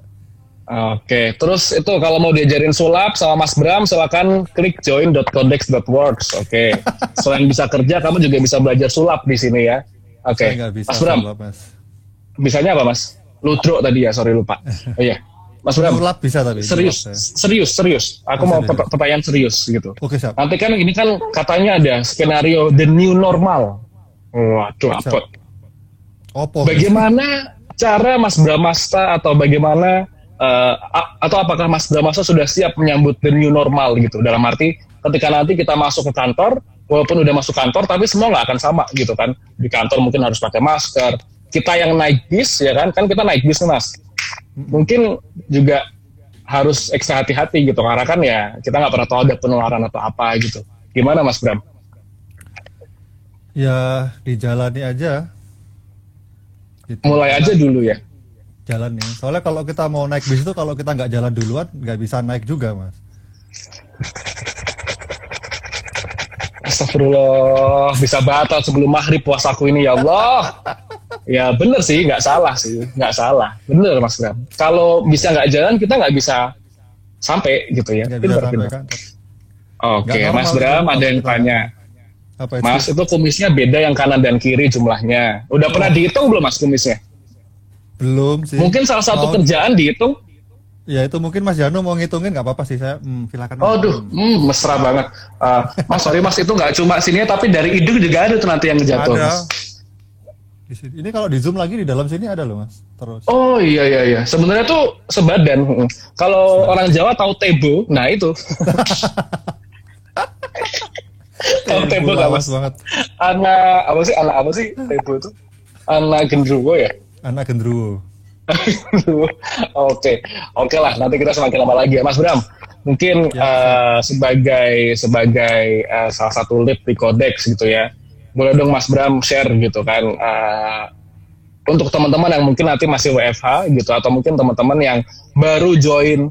Oke, terus itu kalau mau diajarin sulap sama Mas Bram, silakan klik join.codex.works. Oke, [LAUGHS] selain bisa kerja, kamu juga bisa belajar sulap di sini ya. Oke, Mas Bram, sulap, Mas. bisanya apa Mas? Ludro tadi ya, sorry lupa. [LAUGHS] Oh iya, Mas Bram, bisa tapi. serius, saya. serius, serius. Aku Oh, mau pert- pertanyaan serius gitu. Oke, siap. Nanti kan ini kan katanya ada skenario the new normal. Waduh, apa? Opo. Bagaimana cara Mas Bramasta atau bagaimana a- atau apakah Mas Bramasa sudah siap menyambut the new normal gitu dalam arti ketika nanti kita masuk ke kantor walaupun udah masuk kantor tapi semua nggak akan sama gitu kan di kantor mungkin harus pakai masker kita yang naik bis ya kan kan kita naik bis nih, mas mungkin juga harus ekstra hati-hati gitu karena kan ya kita nggak pernah tahu ada penularan atau apa gitu gimana Mas Bram? Ya dijalani aja. Gitu. Mulai aja dulu ya. Jalan nih. Soalnya kalau kita mau naik bis itu kalau kita nggak jalan duluan nggak bisa naik juga mas. Astagfirullah, bisa batal sebelum maghrib puasaku ini ya Allah. Ya bener sih, nggak salah sih, nggak salah. Bener Mas Bram. Kalau bisa nggak jalan, kita nggak bisa sampai gitu ya. Sampai bener. kan. Oke, Mas Bram ada yang tanya. Apa itu? Mas itu kumisnya beda yang kanan dan kiri jumlahnya. Udah pernah dihitung belum Mas kumisnya? Belum sih. Mungkin salah satu Mau- kerjaan dihitung. Ya itu mungkin Mas Janu mau ngitungin nggak apa-apa sih saya. Hmm, silakan. Mas. Aduh, hmm, mesra banget. Uh, mas sorry Mas itu nggak cuma sini tapi dari hidung juga ada tuh nanti yang jatuh. Ada. Mas. Di sini. Ini kalau di zoom lagi di dalam sini ada loh mas. Terus. Oh iya iya iya. Sebenarnya tuh sebadan. Kalau orang Jawa tahu tebo, nah itu. [LAUGHS] tahu tebo nggak mas? banget. Anak apa sih? Anak apa sih tebo itu? Anak gendruwo ya? Anak gendruwo. Oke, oke lah. Nanti kita semakin lama lagi ya, Mas Bram. Mungkin eh, sebagai sebagai eh, salah satu lead di Codex gitu ya, boleh dong Mas Bram share gitu kan eh, untuk teman-teman yang mungkin nanti masih WFH gitu atau mungkin teman-teman yang baru join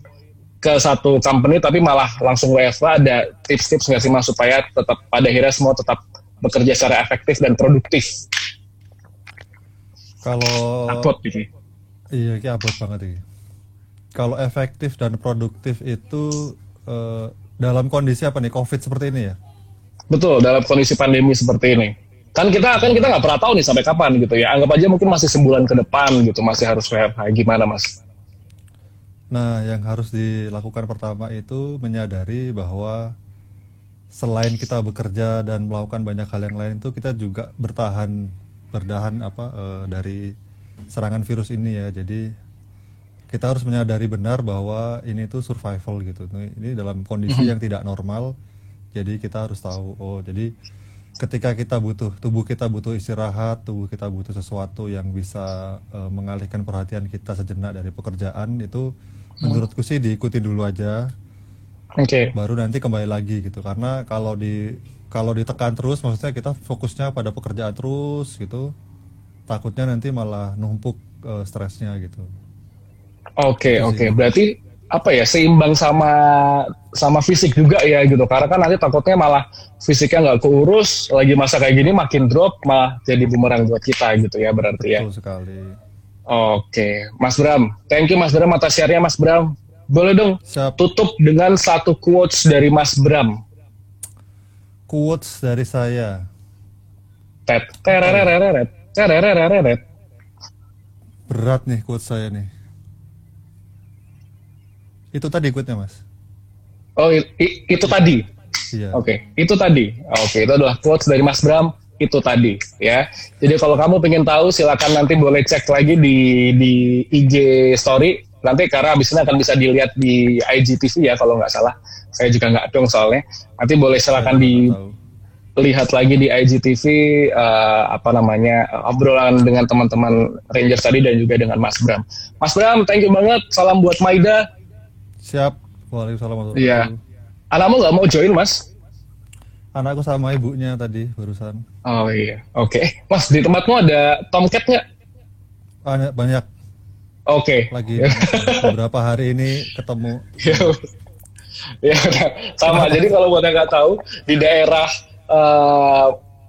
ke satu company tapi malah langsung WFH ada tips-tips nggak sih Mas supaya tetap pada akhirnya semua tetap bekerja secara efektif dan produktif. Kalau Upload gitu. Iya, ini abot banget ini. Kalau efektif dan produktif itu eh, dalam kondisi apa nih COVID seperti ini ya? Betul, dalam kondisi pandemi seperti ini. Kan kita kan kita nggak pernah tahu nih sampai kapan gitu ya. Anggap aja mungkin masih sebulan ke depan gitu, masih harus WFH. Gimana mas? Nah, yang harus dilakukan pertama itu menyadari bahwa selain kita bekerja dan melakukan banyak hal yang lain itu kita juga bertahan berdahan apa eh, dari serangan virus ini ya. Jadi kita harus menyadari benar bahwa ini tuh survival gitu. Ini dalam kondisi yang tidak normal. Jadi kita harus tahu oh jadi ketika kita butuh tubuh kita butuh istirahat, tubuh kita butuh sesuatu yang bisa eh, mengalihkan perhatian kita sejenak dari pekerjaan itu menurutku sih diikuti dulu aja Oke. baru nanti kembali lagi gitu karena kalau di kalau ditekan terus maksudnya kita fokusnya pada pekerjaan terus gitu takutnya nanti malah numpuk eh, stresnya gitu Oke, Itu oke. sih. Berarti apa ya seimbang sama sama fisik juga ya gitu. Karena kan nanti takutnya malah fisiknya nggak keurus, lagi masa kayak gini makin drop, malah jadi bumerang buat kita gitu ya berarti ya. betul sekali Oke, Mas Bram. Thank you Mas Bram atas share-nya Mas Bram. Boleh dong siap tutup dengan satu quotes dari Mas Bram. quotes dari saya Tet, terereret, terereret. berat nih quotes saya nih itu tadi quote-nya mas Oh, i- i- itu tadi. iya Oke, itu tadi. Oke, itu adalah quotes dari Mas Bram. Itu tadi, ya. Jadi kalau kamu pengen tahu, silakan nanti boleh cek lagi di di IG Story. Nanti karena abis ini akan bisa dilihat di IGTV ya, kalau nggak salah. Saya juga nggak dong soalnya. Nanti boleh silakan nggak tahu. dilihat lagi di IGTV eh, apa namanya obrolan dengan teman-teman Rangers tadi dan juga dengan Mas Bram. Mas Bram, thank you banget. Salam buat Maida. Siap waalaikumsalam Iya. Anakmu nggak mau join, Mas? anakku sama ibunya tadi barusan Oh iya, oke. Mas, di tempatmu ada tomcat nggak? banyak banyak Oke. lagi [LAUGHS] beberapa hari ini ketemu Ya, ya sama. [LAUGHS] Jadi kalau buat yang nggak tahu, di daerah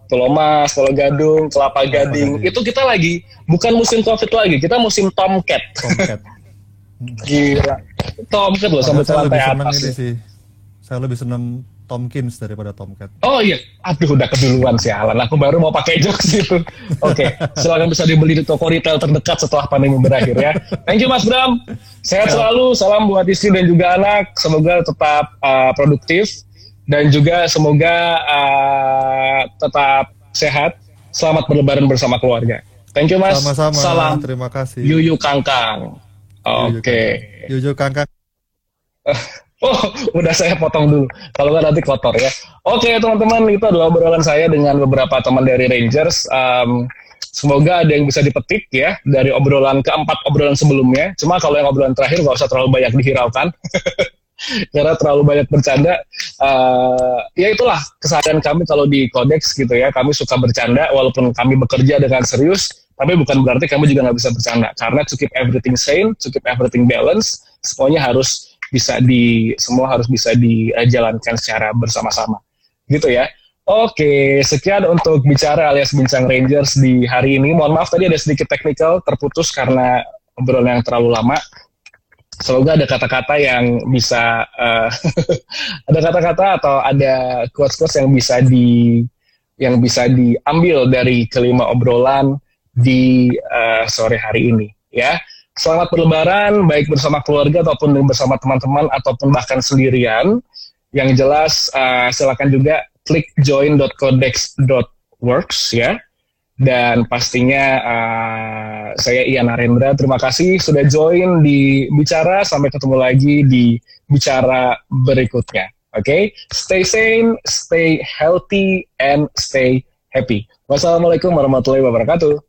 Pulau Mas, Pulau Gadung, Kelapa Gading, Gading. itu kita lagi bukan musim COVID lagi, kita musim tomcat. tomcat [LAUGHS] Gila. Tomcat loh sampai saya lantai lebih senang atas. ini sih saya lebih senang Tomkins daripada Tomcat Oh iya, aduh udah keduluan sih Alan. Aku baru mau pakai jokes [LAUGHS] itu. Oke, silakan bisa dibeli di toko retail terdekat setelah pandemi berakhir ya. Thank you Mas Bram. Sehat selalu. Salam buat istri dan juga anak. Semoga tetap uh, produktif dan juga semoga uh, tetap sehat. Selamat berlebaran bersama keluarga. Thank you Mas. sama-sama Salam terima kasih Yuyu Kangkang. Oke. Jujur kangkang. [LAUGHS] Oh, udah saya potong dulu. Kalau nggak nanti kotor ya. Oke, teman-teman, itu adalah obrolan saya dengan beberapa teman dari Rangers. Um, semoga ada yang bisa dipetik ya dari obrolan keempat obrolan sebelumnya. Cuma kalau yang obrolan terakhir nggak usah terlalu banyak dihiraukan. [LAUGHS] Karena terlalu banyak bercanda. Uh, ya itulah kesadaran kami kalau di Codex gitu ya. Kami suka bercanda walaupun kami bekerja dengan serius. Tapi bukan berarti kami juga nggak bisa bercanda. Karena to keep everything sane, to keep everything balance, semuanya harus bisa di semua harus bisa dijalankan secara bersama-sama. Gitu ya. Oke sekian untuk bicara alias bincang Rangers di hari ini. Mohon maaf tadi ada sedikit technical terputus karena obrolan yang terlalu lama. Semoga ada kata-kata yang bisa uh, [LAUGHS] ada kata-kata atau ada quotes-quotes yang bisa di yang bisa diambil dari kelima obrolan di uh, sore hari ini ya Selamat berlebaran, baik bersama keluarga ataupun bersama teman-teman ataupun bahkan sendirian. Yang jelas uh, silakan juga klik join.codex.works ya. Dan pastinya uh, saya Ian Narendra, terima kasih sudah join di Bicara. Sampai ketemu lagi di Bicara berikutnya. Oke, okay? stay sane, stay healthy, and stay happy. Wassalamualaikum warahmatullahi wabarakatuh.